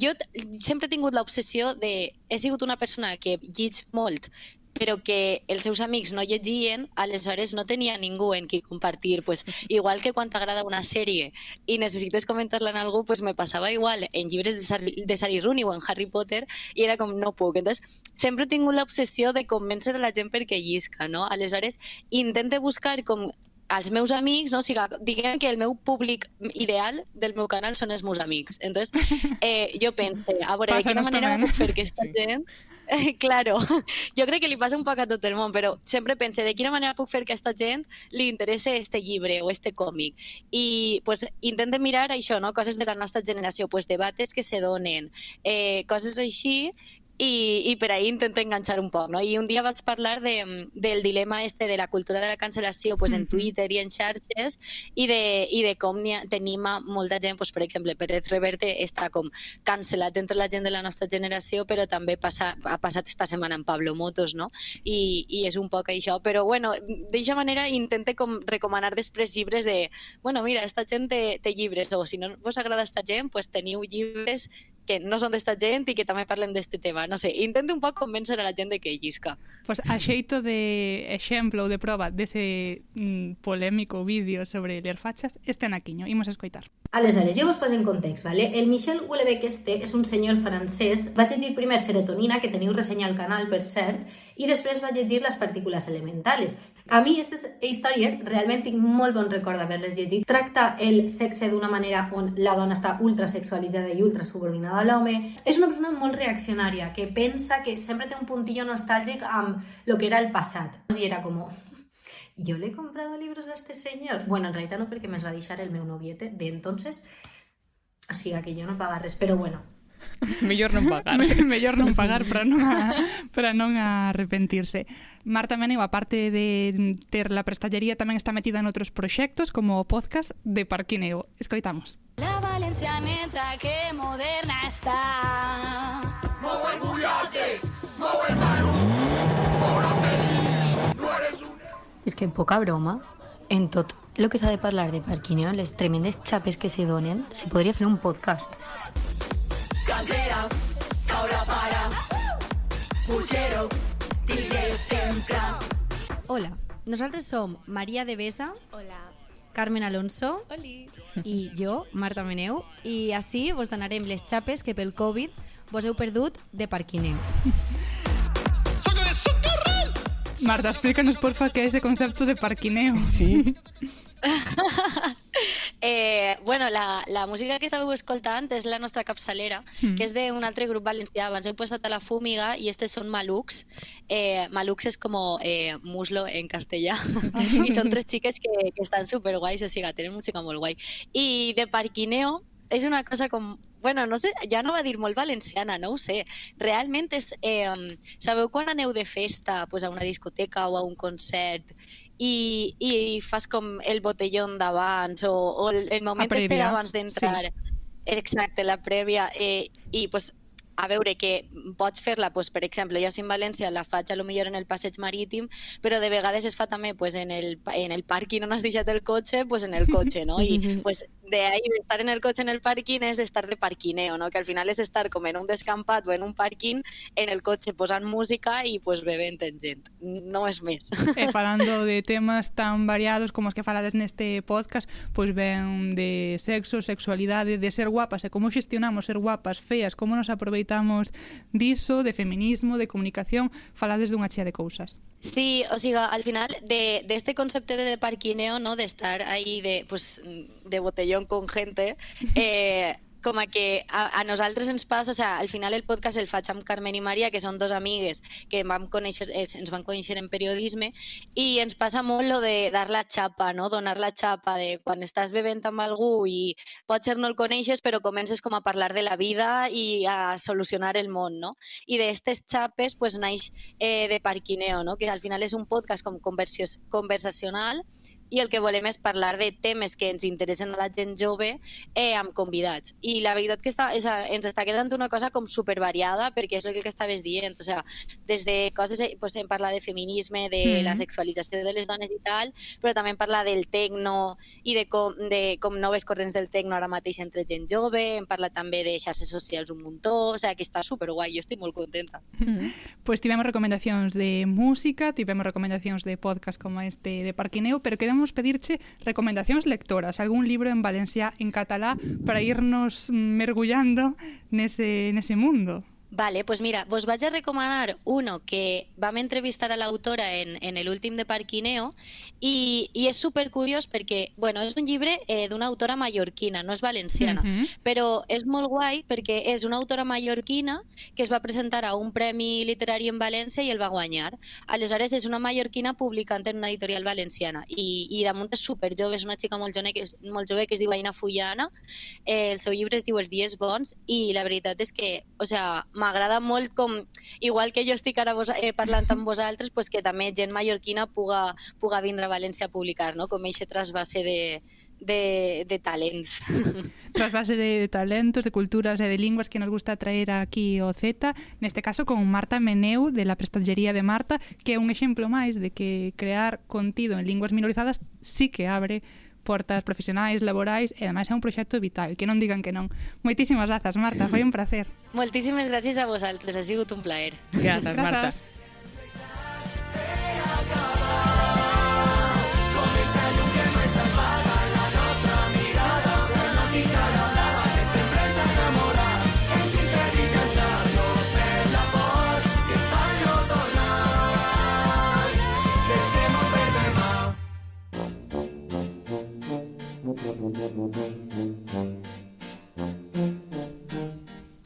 jo sempre he tingut l'obsessió de... He sigut una persona que llig molt, però que els seus amics no llegien, aleshores no tenia ningú en qui compartir. Pues, igual que quan t'agrada una sèrie i necessites comentar-la en algú, pues me passava igual en llibres de, Sally, de Sally Rooney o en Harry Potter i era com no puc. Entonces, sempre he tingut l'obsessió de convèncer a la gent perquè llisca, no? Aleshores, intente buscar com als meus amics, no? o sigui, diguem que el meu públic ideal del meu canal són els meus amics. Entonces, eh, jo pense, a veure, de quina manera puc fer que esta gent... claro, jo crec que li passa un poc a tot el món, però sempre pense de quina manera puc fer que a esta gent li interesse este llibre o este còmic. I pues, intente mirar això, no? coses de la nostra generació, pues, debates que se donen, eh, coses així, i, i per ahí intento enganxar un poc, no? I un dia vaig parlar de, del dilema este de la cultura de la cancel·lació pues, en Twitter i en xarxes i de, i de com ha- tenim a molta gent, pues, per exemple, Pérez Reverte està com cancel·lat entre la gent de la nostra generació, però també passa, ha passat esta setmana amb Pablo Motos, no? I, i és un poc això, però bueno, d'eixa manera intente com recomanar després llibres de, bueno, mira, esta gent té, té llibres, o si no vos agrada esta gent, pues teniu llibres que no són d'esta gent i que també parlen d'este tema. No sé, intento un poc convèncer a la gent de que llisca. Pois a xeito de exemplo ou de proba dese mm, polémico vídeo sobre ler fachas, este naquiño. Imos a escoitar. Aleshores, jo vos poso en context, ¿vale? El Michel Houellebecq este és un senyor francès. Va llegir primer Serotonina, que teniu ressenya al canal, per cert, i després va llegir Les partícules elementales. A mi, aquestes històries, realment tinc molt bon record d'haver-les llegit. Tracta el sexe d'una manera on la dona està ultrasexualitzada i ultrasubordinada a l'home. És una persona molt reaccionària, que pensa que sempre té un puntillo nostàlgic amb lo que era el passat. I era com, yo le he comprado libros a este señor. Bueno, en realidad no, perquè me'ls va deixar el meu noviete de entonces. Así que yo no paga res, pero bueno. Mellor non pagar. Mellor non pagar para non, a, para non arrepentirse. Marta Meneu, aparte de ter la prestallería, tamén está metida en outros proxectos, como o podcast de Parquineo. Escoitamos. La valencianeta que moderna está Mou el bullate, mou el balú Ora feliz, que poca broma, en tot lo que s'ha de parlar de Parquineo, les tremendes xapes que se donen, se podria fer un podcast. Cantera, caula para. Pulquero, tigre sempre. Hola, nosaltres som Maria de Besa. Hola. Carmen Alonso. Oli. I jo, Marta Meneu. I així vos donarem les xapes que pel Covid vos heu perdut de parquineu. Marta, explícanos porfa qué es ese concepto de parquineo. Sí. Eh, bueno, la, la música que estàveu escoltant és la nostra capçalera, Mm. que és d'un altre grup valencià. Abans heu posat a la Fúmiga i estes són Malux. Eh, Malux és com eh, muslo en castellà. I són tres xiques que, que estan superguais, o sigui, tenen música molt guai. I de parquineo és una cosa com bueno, no sé, ja no va dir molt valenciana, no ho sé. Realment és... Eh, sabeu quan aneu de festa pues, a una discoteca o a un concert i, i fas com el botellón d'abans o, o el, el moment este d'abans d'entrar. sí. Exacte, la prèvia. Eh, I pues, a veure, que pots fer-la, pues, per exemple, jo si en València la faig a lo millor en el passeig marítim, però de vegades es fa també pues, en, el, en el pàrquing on has deixat el cotxe, pues, en el cotxe, no? I pues, de ahí, de estar en el coche en el parking, es de estar de parquineo, ¿no? Que al final es estar como en un descampat o en un parking, en el coche posant música y pues beben en gent. No és més. E eh, falando de temas tan variados como os que falades neste podcast, pois pues ven de sexo, sexualidade, de ser guapas e como xestionamos ser guapas, feas, como nos aproveitamos diso, de feminismo, de comunicación, falades dunha chea de cousas. Sí, o sigui, al final de, de este concepte de parquineo, ¿no? de estar ahí de, pues, de botellón con gente, eh, com a que a, a nosaltres ens passa, o sea, al final el podcast el faig amb Carmen i Maria, que són dos amigues que vam conèixer, eh, ens van conèixer en periodisme, i ens passa molt lo de dar la xapa, no? donar la xapa, de quan estàs bevent amb algú i potser no el coneixes, però comences com a parlar de la vida i a solucionar el món, no? I d'estes xapes pues, naix eh, de Parquineo, no? que al final és un podcast com conversacional i el que volem és parlar de temes que ens interessen a la gent jove eh, amb convidats. I la veritat que està, és, ens està quedant una cosa com supervariada perquè és el que estaves dient, o sea, des de coses, eh, pues, hem parlat de feminisme, de Mhm. la sexualització de les dones i tal, però també hem parlat del tecno i de com, de com noves corrents del tecno ara mateix entre gent jove, hem parlat també de xarxes socials un muntó, o sea, que està superguai, jo estic molt contenta. Pois tivemos recomendacións de música, tivemos recomendacións de podcast como este de Parquineo, pero queremos pedirche recomendacións lectoras, algún libro en Valencia en catalá para irnos mergullando nese, nese mundo. Vale, pues mira, vos vaig a recomanar uno que vam entrevistar a l'autora en, en el últim de Parquineo i, i és super curiós perquè, bueno, és un llibre eh, d'una autora mallorquina, no és valenciana, Mhm. però és molt guai perquè és una autora mallorquina que es va presentar a un premi literari en València i el va guanyar. Aleshores és una mallorquina publicant en una editorial valenciana i, i damunt és super jove, és una xica molt jove que es, molt jove que es diu Aina Fullana, eh, el seu llibre es diu Els dies bons i la veritat és que, o sea, m'agrada molt com, igual que jo estic ara vos, eh, parlant amb vosaltres, pues que també gent mallorquina puga, puga vindre a València a publicar, no? com eixe trasbase de, de, de talents. Trasvase de talentos, de culturas e de linguas que nos gusta traer aquí o Z, neste caso con Marta Meneu de la Prestatgería de Marta, que é un exemplo máis de que crear contido en linguas minorizadas sí que abre portas profesionais, laborais e ademais é un proxecto vital, que non digan que non. Moitísimas grazas, Marta, foi un placer. Moltíssimes gracias a vosaltres, ha sigut un plaer. Grazas, Marta.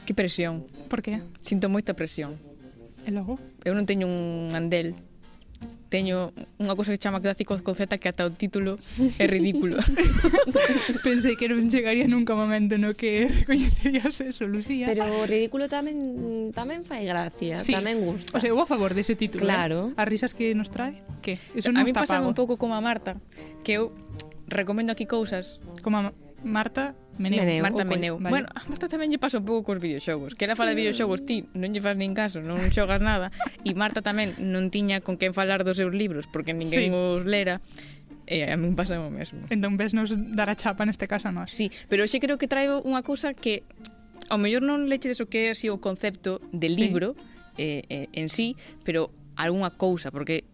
Que presión. Por que? Sinto moita presión. E logo? Eu non teño un andel. Teño unha cousa que chama Clásico Z que ata o título é ridículo. Pensei que non chegaría nunca momento no que recoñecerías eso, Lucía. Pero o ridículo tamén tamén fai gracia, sí. tamén gusta. O sea, eu a favor dese título. Eh? Claro. Eh? As risas que nos trae, que? Eso non a mí pasa un pouco como a Marta, que eu recomendo aquí cousas como a Marta Meneu. Meneu Marta o Meneu. Vale. Bueno, a Marta tamén lle pasa un pouco cos videoxogos. Que era sí. fala de videoxogos, ti non lle faz nin caso, non xogas nada. E Marta tamén non tiña con quen falar dos seus libros, porque ninguén sí. os lera. E a mí pasa o mesmo. Entón ves nos dar a chapa neste caso a nós. Sí, pero xe creo que traio unha cousa que ao mellor non leche deso que é así o concepto de libro sí. eh, eh, en sí, pero algunha cousa, porque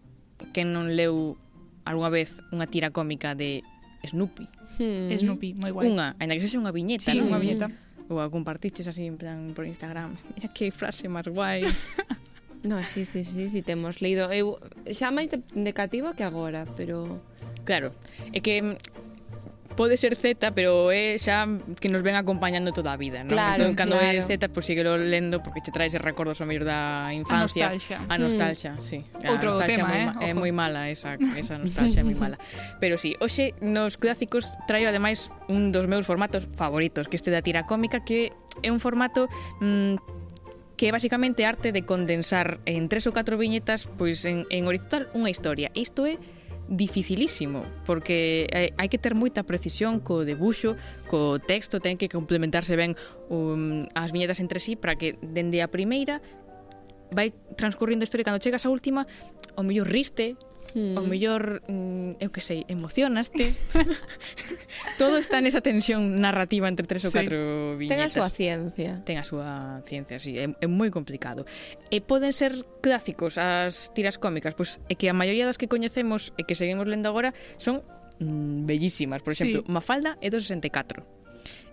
quen non leu algunha vez unha tira cómica de Snoopy. Hmm. Snoopy, moi guai. Unha, ainda que sexa unha viñeta, sí, non? unha viñeta. Ou a compartiches así en plan por Instagram. Mira que frase máis guai. no, sí, sí, sí, sí, temos leído. Eu xa máis de, de cativo que agora, pero... Claro, é que pode ser Z, pero é xa que nos ven acompañando toda a vida, non? Claro, entón, cando claro. é Z, pois pues, síguelo lendo porque che traes recordos ao mellor da infancia. A nostalgia. A nostalgia, mm. sí. A Outro nostalgia tema, moi, eh? É moi mala esa, esa nostalgia, é moi mala. Pero sí, hoxe nos clásicos traio ademais un dos meus formatos favoritos, que este da tira cómica, que é un formato mm, que é basicamente arte de condensar en tres ou catro viñetas pois en, en horizontal unha historia. Isto é dificilísimo, porque hai, hai que ter moita precisión co debuxo, co texto, ten que complementarse ben um, as viñetas entre sí para que dende a primeira vai transcurrindo a historia. Cando chegas á última o mellor riste Mm. O mellor, mm, eu que sei, emocionaste. Todo está nesa tensión narrativa entre tres ou sí. catro viñetas. Ten a súa ciencia. Ten a súa ciencia, sí. É, é moi complicado. E poden ser clásicos as tiras cómicas. Pois é que a maioría das que coñecemos e que seguimos lendo agora son mm, bellísimas. Por exemplo, sí. Mafalda é do 64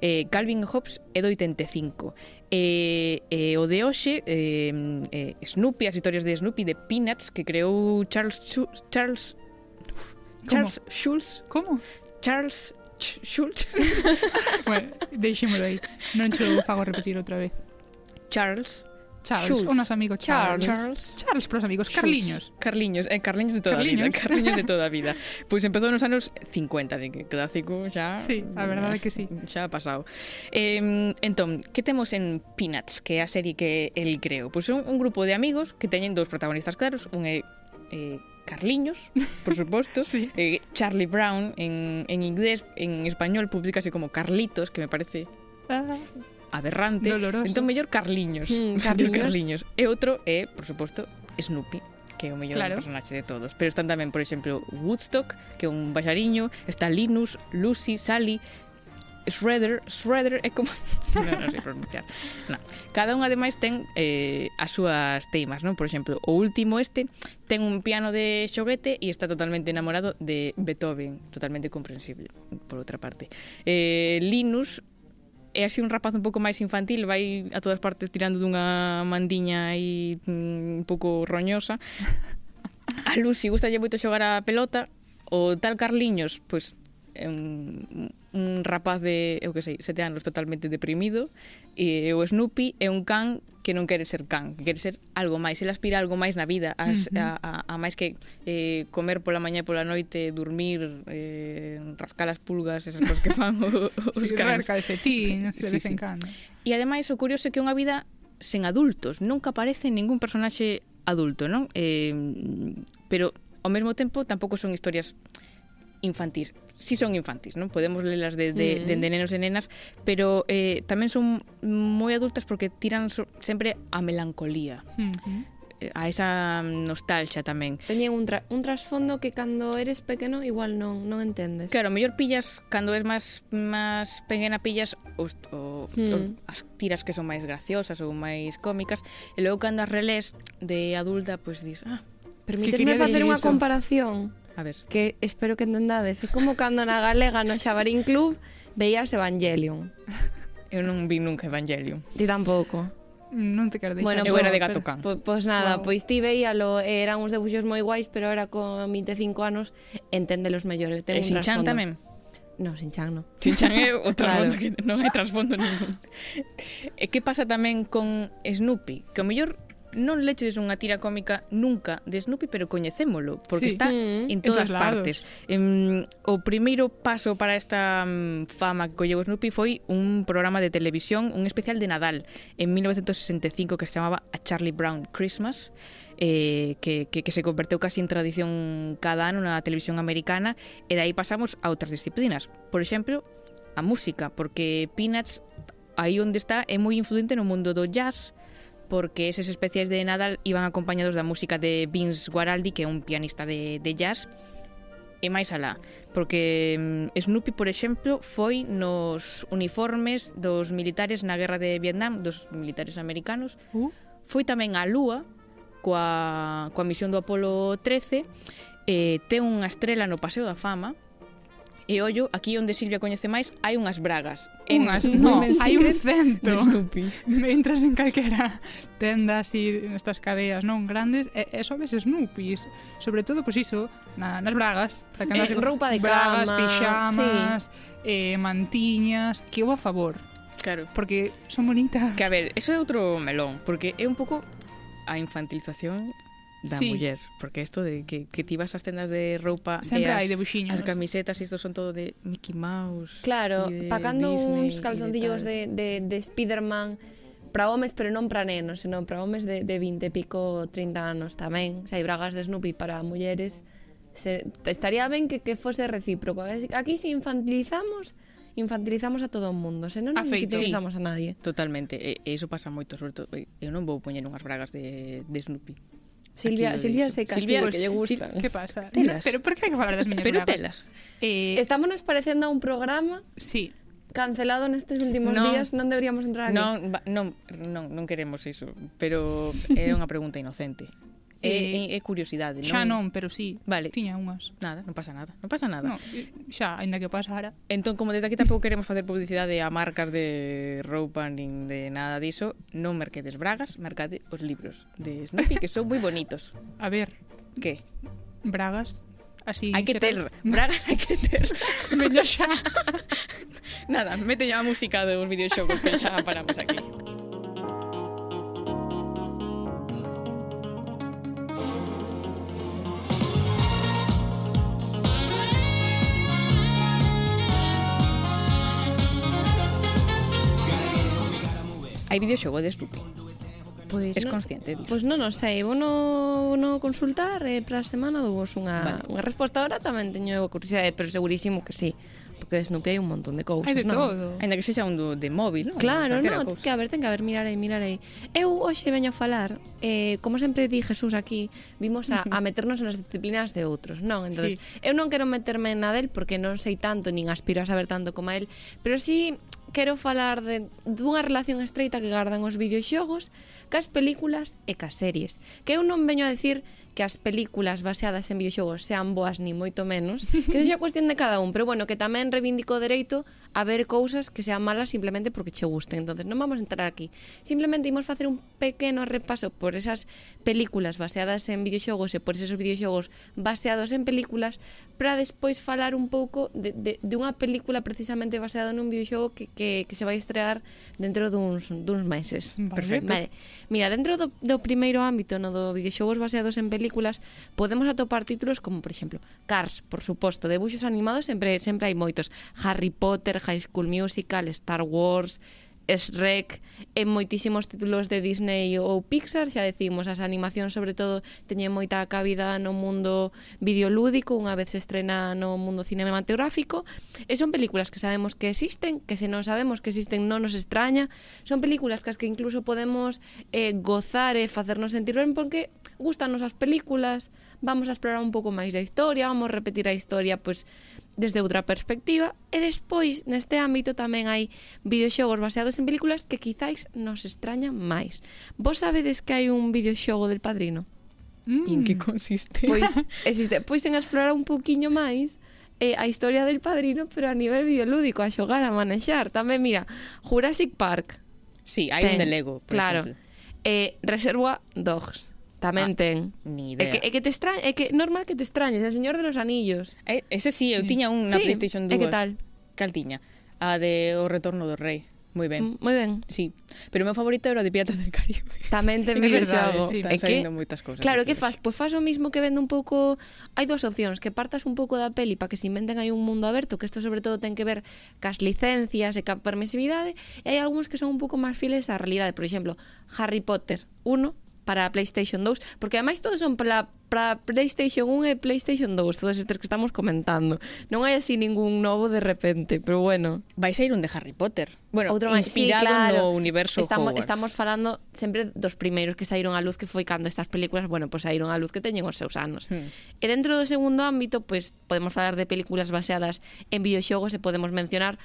eh, Calvin Hobbes é do 85 e, e o de hoxe eh, eh, Snoopy, as historias de Snoopy de Peanuts que creou Charles Chu Charles Charles Schulz. Como? Charles Ch Schulz. Bueno, deixémolo aí. Non te fago repetir outra vez. Charles Charles, Schultz. o noso amigo Charles. Charles, Charles para amigos, Schultz. Carliños. Carliños, eh, Carliños de toda Carliños. a vida, Carliños de toda a vida. Pois pues empezou nos anos 50, así que clásico xa... Sí, a verdade é que sí. Xa ha pasado. Eh, entón, que temos en Peanuts, que é a serie que el creo? Pois pues son un grupo de amigos que teñen dous protagonistas claros, un é eh, Carliños, por suposto, sí. eh, Charlie Brown en, en inglés, en español publicase como Carlitos, que me parece... Ah aberrante. Doloroso. Entón, mellor Carliños. Mm, Carliños. Carliños. E outro é, por suposto, Snoopy que é o mellor claro. personaxe de todos. Pero están tamén, por exemplo, Woodstock, que é un baixariño, está Linus, Lucy, Sally, Shredder, Shredder é como... non, non sei pronunciar. No. Cada un, ademais, ten eh, as súas teimas, non? Por exemplo, o último este ten un piano de xoguete e está totalmente enamorado de Beethoven, totalmente comprensible, por outra parte. Eh, Linus é así un rapaz un pouco máis infantil, vai a todas partes tirando dunha mandiña aí mm, un pouco roñosa. A Lucy gustalle moito xogar a pelota, o tal Carliños, pois un, un rapaz de, eu que sei, sete anos totalmente deprimido, e o Snoopy é un can que non quere ser can, que quere ser algo máis, ele aspira algo máis na vida, as, uh -huh. a, a, a máis que eh, comer pola mañá e pola noite, dormir, eh, rascar as pulgas, esas cosas que fan o, os sí, cans. calcetín, sí, de sí, vez sí. en cando. E ademais o curioso é que é unha vida sen adultos, nunca aparece ningún personaxe adulto, non? Eh, pero ao mesmo tempo tampouco son historias infantis si sí son infantis, non? Podemos lelas de, de, mm. de, de nenos e nenas, pero eh, tamén son moi adultas porque tiran so, sempre a melancolía. Mm -hmm a esa mm, nostalgia tamén. Teñen un, tra un trasfondo que cando eres pequeno igual non non entendes. Claro, mellor pillas cando es máis máis pequena pillas os, o, mm. os, as tiras que son máis graciosas ou máis cómicas e logo cando as relés de adulta pois pues, dis, ah, permíteme facer unha comparación A ver. Que espero que entendades. É como cando na galega no Xabarín Club veías Evangelion. Eu non vi nunca Evangelion. Ti tampouco. Non te quero deixar. Bueno, eu era de gato can. Pois, pois nada, wow. pois ti veíalo, eh, eran uns debuxos moi guais, pero era con 25 anos, enténdelos mellor. Eu tengo e un Sinchan tamén? No, Sinchan no. Sinchan é o trasfondo claro. que non hai trasfondo ningún. E que pasa tamén con Snoopy? Que o mellor non lechedes unha tira cómica nunca de Snoopy, pero coñecémolo, porque sí. está mm, en todas en partes. Em, o primeiro paso para esta mm, fama que colleu Snoopy foi un programa de televisión, un especial de Nadal, en 1965, que se chamaba A Charlie Brown Christmas, eh, que, que, que se converteu casi en tradición cada ano na televisión americana, e de aí pasamos a outras disciplinas. Por exemplo, a música, porque Peanuts aí onde está é moi influente no mundo do jazz, porque eses especiais de Nadal iban acompañados da música de Vince Guaraldi, que é un pianista de, de jazz, e máis alá, porque mm, Snoopy, por exemplo, foi nos uniformes dos militares na guerra de Vietnam, dos militares americanos, uh. foi tamén á Lúa, coa, coa misión do Apolo 13, eh, ten unha estrela no Paseo da Fama, E ollo, aquí onde Silvia coñece máis, hai unhas bragas. Unhas, en, no, hai un cento. Snoopy. entras en calquera tenda así, nestas cadeas, non? Grandes, e, e só ves Snoopys. Sobre todo, pois iso, na, nas bragas. Para que eh, roupa de bragas, cama. Bragas, pixamas, sí. eh, mantiñas, que eu a favor. Claro. Porque son bonitas. Que a ver, eso é outro melón, porque é un pouco a infantilización da sí. muller, porque isto de que, que ti vas ás tendas de roupa sempre hai de buxiños. As camisetas, isto son todo de Mickey Mouse. Claro, pagando Disney, uns calzoncillos de, de, de, de Spiderman para homes, pero non para nenos, senón para homes de, de 20 e pico, 30 anos tamén. Se hai bragas de Snoopy para mulleres, se, estaría ben que, que fose recíproco. Aquí se infantilizamos, infantilizamos a todo o mundo, se non infantilizamos sí. a nadie. Totalmente, e, e iso pasa moito, sobre todo, eu non vou poñer unhas bragas de, de Snoopy Silvia, Silvia se casou. Silvia, que lle gusta. Que pasa? Telas. Pero por que hai que falar das miñas Pero bragas? telas. Eh... Estámonos parecendo a un programa... Sí. Cancelado nestes últimos non, días, non deberíamos entrar aquí. Non, non, non, non queremos iso, pero é unha pregunta inocente. É, é, é curiosidade, non? Xa non, pero sí, vale. tiña unhas. Nada, non pasa nada, non pasa nada. No, eh, xa, aínda que pasara. Entón, como desde aquí tampouco queremos facer publicidade a marcas de roupa nin de nada diso, non merquedes bragas, mercade os libros de Snoopy, que son moi bonitos. A ver. Que? Bragas, así... Hai que ter, bragas hai que ter. Veña xa. nada, mete a música dos videoxogos que xa paramos aquí. Hai videoxogo de Snoopy? Pois es no, consciente disso? Pois non, non sei, vou no, no consultar e eh, para a semana dou vos unha, vale. unha resposta ahora tamén teño eu curiosidade, pero segurísimo que sí porque Snoopy hai un montón de cousas, Hai de non? todo. Ainda que sexa un do, de móvil, non? Claro, non, cousa. que a ver, ten que haber, mirarei, mirarei. Eu hoxe veño a falar, eh, como sempre di Jesús aquí, vimos a, a meternos nas disciplinas de outros, non? Entonces, sí. eu non quero meterme na del porque non sei tanto, nin aspiro a saber tanto como a él, pero sí quero falar de, dunha relación estreita que gardan os videoxogos, cas películas e cas series. Que eu non veño a decir que as películas baseadas en videoxogos sean boas ni moito menos, que sexa cuestión de cada un, pero bueno, que tamén reivindico o dereito a ver cousas que sean malas simplemente porque che gusten. Entonces non vamos a entrar aquí. Simplemente imos facer un pequeno repaso por esas películas baseadas en videoxogos e por esos videoxogos baseados en películas para despois falar un pouco de, de, de unha película precisamente baseada nun videoxogo que, que, que se vai estrear dentro duns, duns meses. Perfecto. Vale. Mira, dentro do, do primeiro ámbito no do videoxogos baseados en películas podemos atopar títulos como, por exemplo, Cars, por suposto, debuxos animados sempre sempre hai moitos, Harry Potter, High School Musical, Star Wars, Shrek, en moitísimos títulos de Disney ou Pixar, xa decimos, as animacións sobre todo teñen moita cabida no mundo videolúdico, unha vez se estrena no mundo cinematográfico, e son películas que sabemos que existen, que se non sabemos que existen non nos extraña, son películas que as que incluso podemos eh, gozar e facernos sentir ben porque gustanos as películas, vamos a explorar un pouco máis da historia, vamos a repetir a historia, pois pues, desde outra perspectiva e despois neste ámbito tamén hai videoxogos baseados en películas que quizáis nos extrañan máis. Vos sabedes que hai un videoxogo del Padrino? Mm. En que consiste? Pois existe, pois en explorar un pouquiño máis eh, a historia del Padrino, pero a nivel videolúdico, a xogar, a manexar. Tamén, mira, Jurassic Park. Sí, hai un de Lego, por claro. exemplo. Eh, Reserva Dogs Tamén ah, ten. Ni idea. É que, é que te extraña, é que normal que te extrañes, El Señor de los Anillos. É, ese sí, sí. eu tiña unha sí. PlayStation 2. É que tal? Cal tiña? A ah, de O Retorno do Rei. Moi ben. Moi mm, ben. Sí. Pero o meu favorito era o de Piratas del Caribe. Tamén te verdade. xogo. Sí, é que moitas cosas. Claro, que faz? Pois pues faz o mismo que vende un pouco Hai dúas opcións, que partas un pouco da peli para que se inventen aí un mundo aberto, que isto sobre todo ten que ver cas licencias e ca permisividade, e hai algúns que son un pouco máis fieles á realidade. Por exemplo, Harry Potter 1 para a PlayStation 2, porque ademais todos son para para PlayStation 1 e PlayStation 2, todos estes que estamos comentando. Non hai así ningún novo de repente, pero bueno. Vais a ir un de Harry Potter. Bueno, Outro máis, inspirado sí, claro. no universo estamos, Hogwarts. Estamos falando sempre dos primeiros que saíron á luz que foi cando estas películas, bueno, pois pues, saíron á luz que teñen os seus anos. Hmm. E dentro do segundo ámbito, pois pues, podemos falar de películas baseadas en videoxogos e podemos mencionar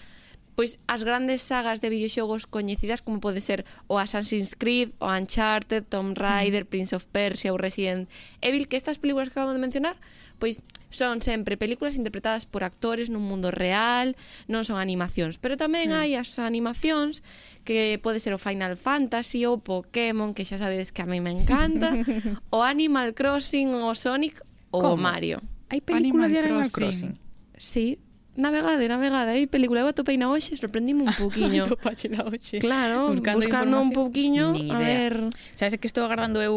pois as grandes sagas de videoxogos coñecidas como pode ser o Assassin's Creed, o Uncharted, Tomb Raider, mm. Prince of Persia ou Resident Evil, que estas películas que acabo de mencionar, pois son sempre películas interpretadas por actores nun mundo real, non son animacións, pero tamén mm. hai as animacións que pode ser o Final Fantasy ou Pokémon, que xa sabedes que a mí me encanta, o Animal Crossing, o Sonic ou o Mario. Hai película Animal de Animal Crossing. Crossing. Sí, navegade, navegade, aí película, eu atopei na hoxe, sorprendime un poquinho. Atopache na hoxe. Claro, buscando, buscando un poquinho, a ver... Sabes que estou agardando eu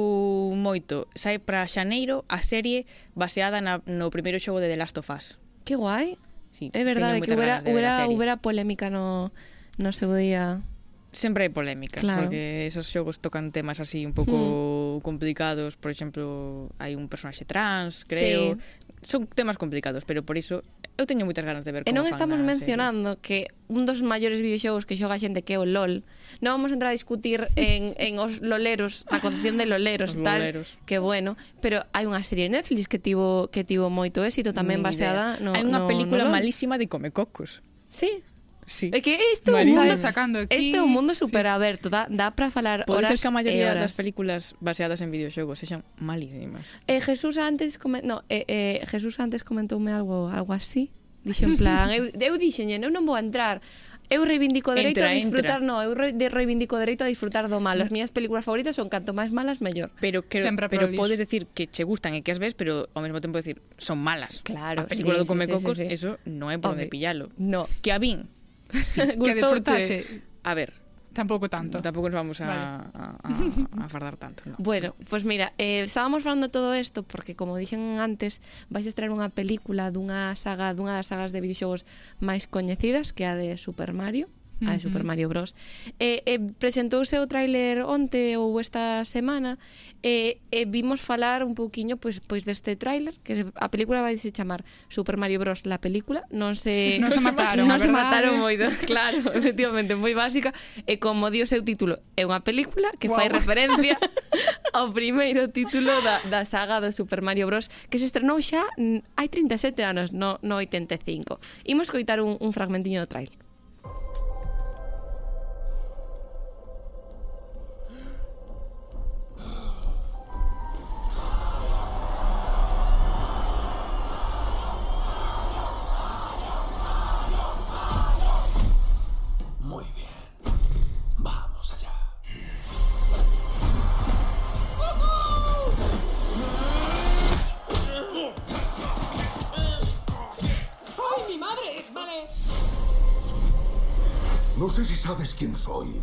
moito, sai para xaneiro a serie baseada na, no primeiro xogo de The Last of Us. Que guai. Sí, é verdade que hubiera, hubiera, hubiera polémica no, no seu día sempre hai polémicas, claro. porque esos xogos tocan temas así un pouco hmm. complicados, por exemplo, hai un personaxe trans, creo, sí son temas complicados, pero por iso eu teño moitas ganas de ver como E non estamos mencionando serie. que un dos maiores videoxogos que xoga a xente que é o LOL. Non vamos a entrar a discutir en, en os loleros, a concepción de loleros, os tal, loleros. que bueno, pero hai unha serie de Netflix que tivo que tivo moito éxito tamén Ni baseada idea. no Hai unha no, película no LOL. malísima de Comecocos. Sí, Sí. É que isto é un mundo sacando aquí. Este é un mundo super aberto, dá, dá para falar Pode horas ser que a maioría das películas baseadas en videoxogos sexan malísimas. Eh, Jesús antes come... no, eh, eh, Jesús antes comentoume algo algo así. Dixo en plan, eu, eu dixenlle, eu non vou entrar Eu reivindico o dereito entra, a disfrutar, entra. no, eu reivindico o dereito a disfrutar do mal. As miñas películas favoritas son canto máis malas, mellor. Pero que, Sempre pero podes decir que che gustan e que as ves, pero ao mesmo tempo decir son malas. Claro. A película sí, do Come sí, Cocos, sí, sí, sí. eso non é por onde pillalo. No. Que a Vin Sí, que disfrutache. A ver, Tampouco tanto. Tampouco nos vamos a, vale. a, a, a fardar tanto. No. Bueno, pues mira, eh, estábamos falando todo isto porque, como dixen antes, vais a estrear unha película dunha saga dunha das sagas de videoxogos máis coñecidas que a de Super Mario a. Super Mario Bros. E, e presentouse o tráiler onte ou esta semana e, e vimos falar un pouquiño pois pois deste tráiler, que a película vai se chamar Super Mario Bros. la película, non se non se mataron, non se mataron moido, claro, efectivamente, moi básica e como dio seu título, é unha película que wow. fai referencia ao primeiro título da, da saga do Super Mario Bros. que se estrenou xa hai 37 anos, no, no 85. Imos coitar un, un fragmentiño do tráiler. No sé si sabes quién soy,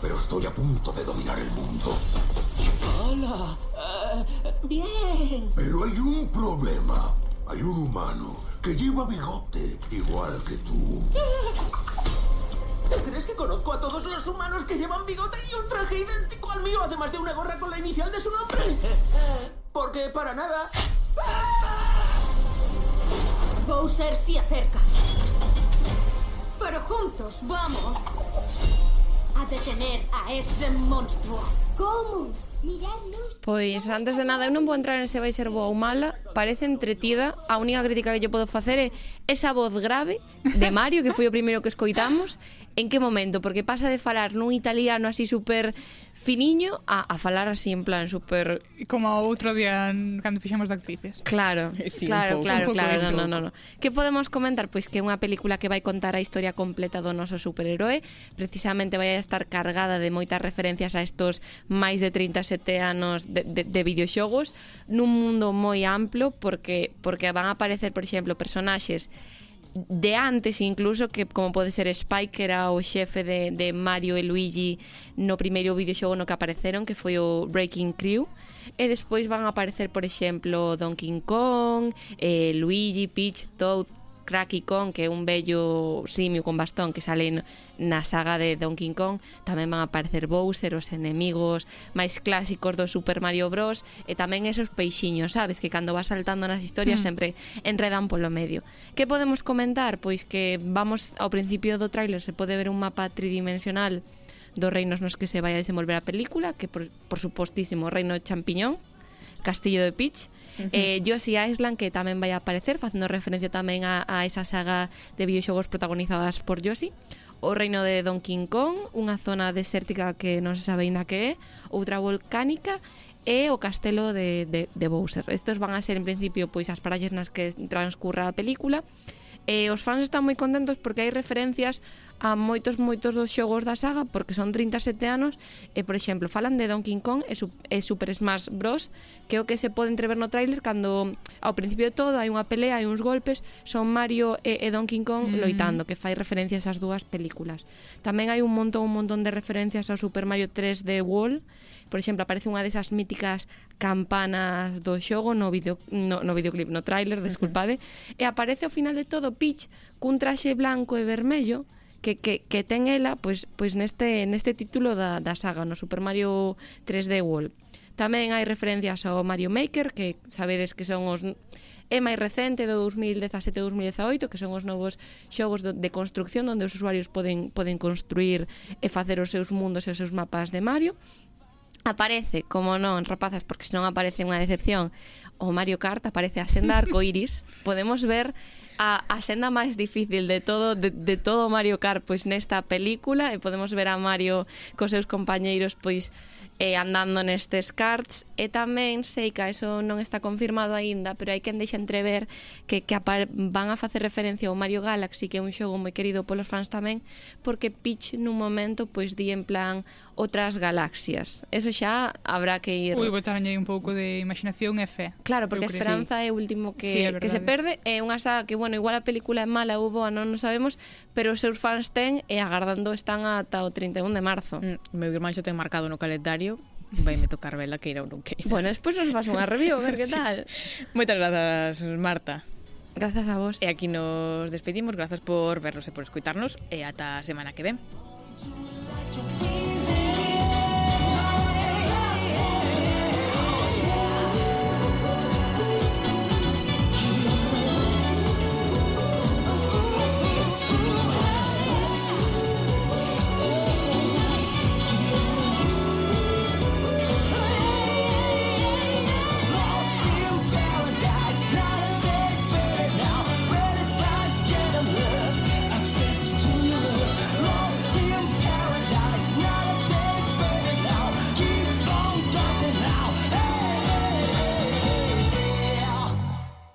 pero estoy a punto de dominar el mundo. Hola. Eh, bien. Pero hay un problema. Hay un humano que lleva bigote, igual que tú. ¿Te crees que conozco a todos los humanos que llevan bigote y un traje idéntico al mío, además de una gorra con la inicial de su nombre? Porque para nada. Bowser se acerca. Pero juntos vamos a detener a ese monstruo. ¿Cómo? Pois antes de nada eu non vou entrar en se vai ser boa ou mala Parece entretida A única crítica que lle podo facer é Esa voz grave de Mario Que foi o primeiro que escoitamos En que momento? Porque pasa de falar nun italiano así super finiño a, a falar así en plan super... Como outro día cando fixemos de actrices Claro, sí, claro, un pouco, claro, un pouco claro eso. no, no, no. Que podemos comentar? Pois que é unha película que vai contar a historia completa do noso superheroe Precisamente vai a estar cargada de moitas referencias a estos máis de 30 segundos sete anos de, de, de videoxogos nun mundo moi amplo porque porque van a aparecer, por exemplo, personaxes de antes incluso que como pode ser Spike que era o xefe de, de Mario e Luigi no primeiro videoxogo no que apareceron que foi o Breaking Crew. E despois van a aparecer por exemplo Donkey Kong eh, Luigi, Peach, Toad Cracky Kong, que é un bello simio con bastón que sale na saga de Donkey Kong, tamén van a aparecer Bowser, os enemigos máis clásicos do Super Mario Bros, e tamén esos peixiños, sabes, que cando vas saltando nas historias mm. sempre enredan polo medio. Que podemos comentar? Pois que vamos ao principio do tráiler se pode ver un mapa tridimensional dos reinos nos que se vai a desenvolver a película, que por, por supostísimo o reino champiñón, Castillo de Peach, eh, Yoshi Island que tamén vai aparecer facendo referencia tamén a, a esa saga de videoxogos protagonizadas por Yoshi o reino de Donkey Kong, unha zona desértica que non se sabe ainda que é, outra volcánica e o castelo de, de, de Bowser. Estos van a ser, en principio, pois as paralles nas que transcurra a película, E os fans están moi contentos porque hai referencias a moitos moitos dos xogos da saga porque son 37 anos e por exemplo falan de Donkey Kong e, e Super Smash Bros que é o que se pode entrever no tráiler cando ao principio de todo hai unha pelea hai uns golpes son Mario e, e Donkey Kong mm. loitando que fai referencias ás dúas películas tamén hai un montón un montón de referencias ao Super Mario 3D World Por exemplo, aparece unha desas míticas campanas do xogo no, video, no, no videoclip, no tráiler, desculpade, uh -huh. e aparece ao final de todo Peach cun traxe blanco e vermello, que, que, que ten ela pois, pois neste, neste título da, da saga, no Super Mario 3D World. Tamén hai referencias ao Mario Maker, que sabedes que son os é máis recente do 2017-2018, que son os novos xogos de construcción onde os usuarios poden poden construir e facer os seus mundos e os seus mapas de Mario aparece, como non, rapazas, porque senón aparece unha decepción, o Mario Kart aparece a senda arcoiris, podemos ver a, a senda máis difícil de todo de, de todo Mario Kart pois nesta película e podemos ver a Mario cos seus compañeiros pois eh, andando nestes karts e tamén sei que eso non está confirmado aínda, pero hai quen deixa entrever que, que apar van a facer referencia ao Mario Galaxy, que é un xogo moi querido polos fans tamén, porque Peach nun momento pois di en plan outras galaxias. Eso xa habrá que ir... Ui, botarlle un pouco de imaginación e fe. Claro, porque a esperanza sí. é o último que, sí, que se perde. É unha saga que, bueno, igual a película é mala ou boa, non o sabemos, pero os seus fans ten e agardando están ata o 31 de marzo. Mm, meu irmán xa ten marcado no calendario vai me tocar vela que ir ou non que ir. Bueno, despois nos vas unha review, ver que tal. Sí. Moitas grazas, Marta. Grazas a vos. E aquí nos despedimos, grazas por vernos e por escuitarnos e ata a semana que ven.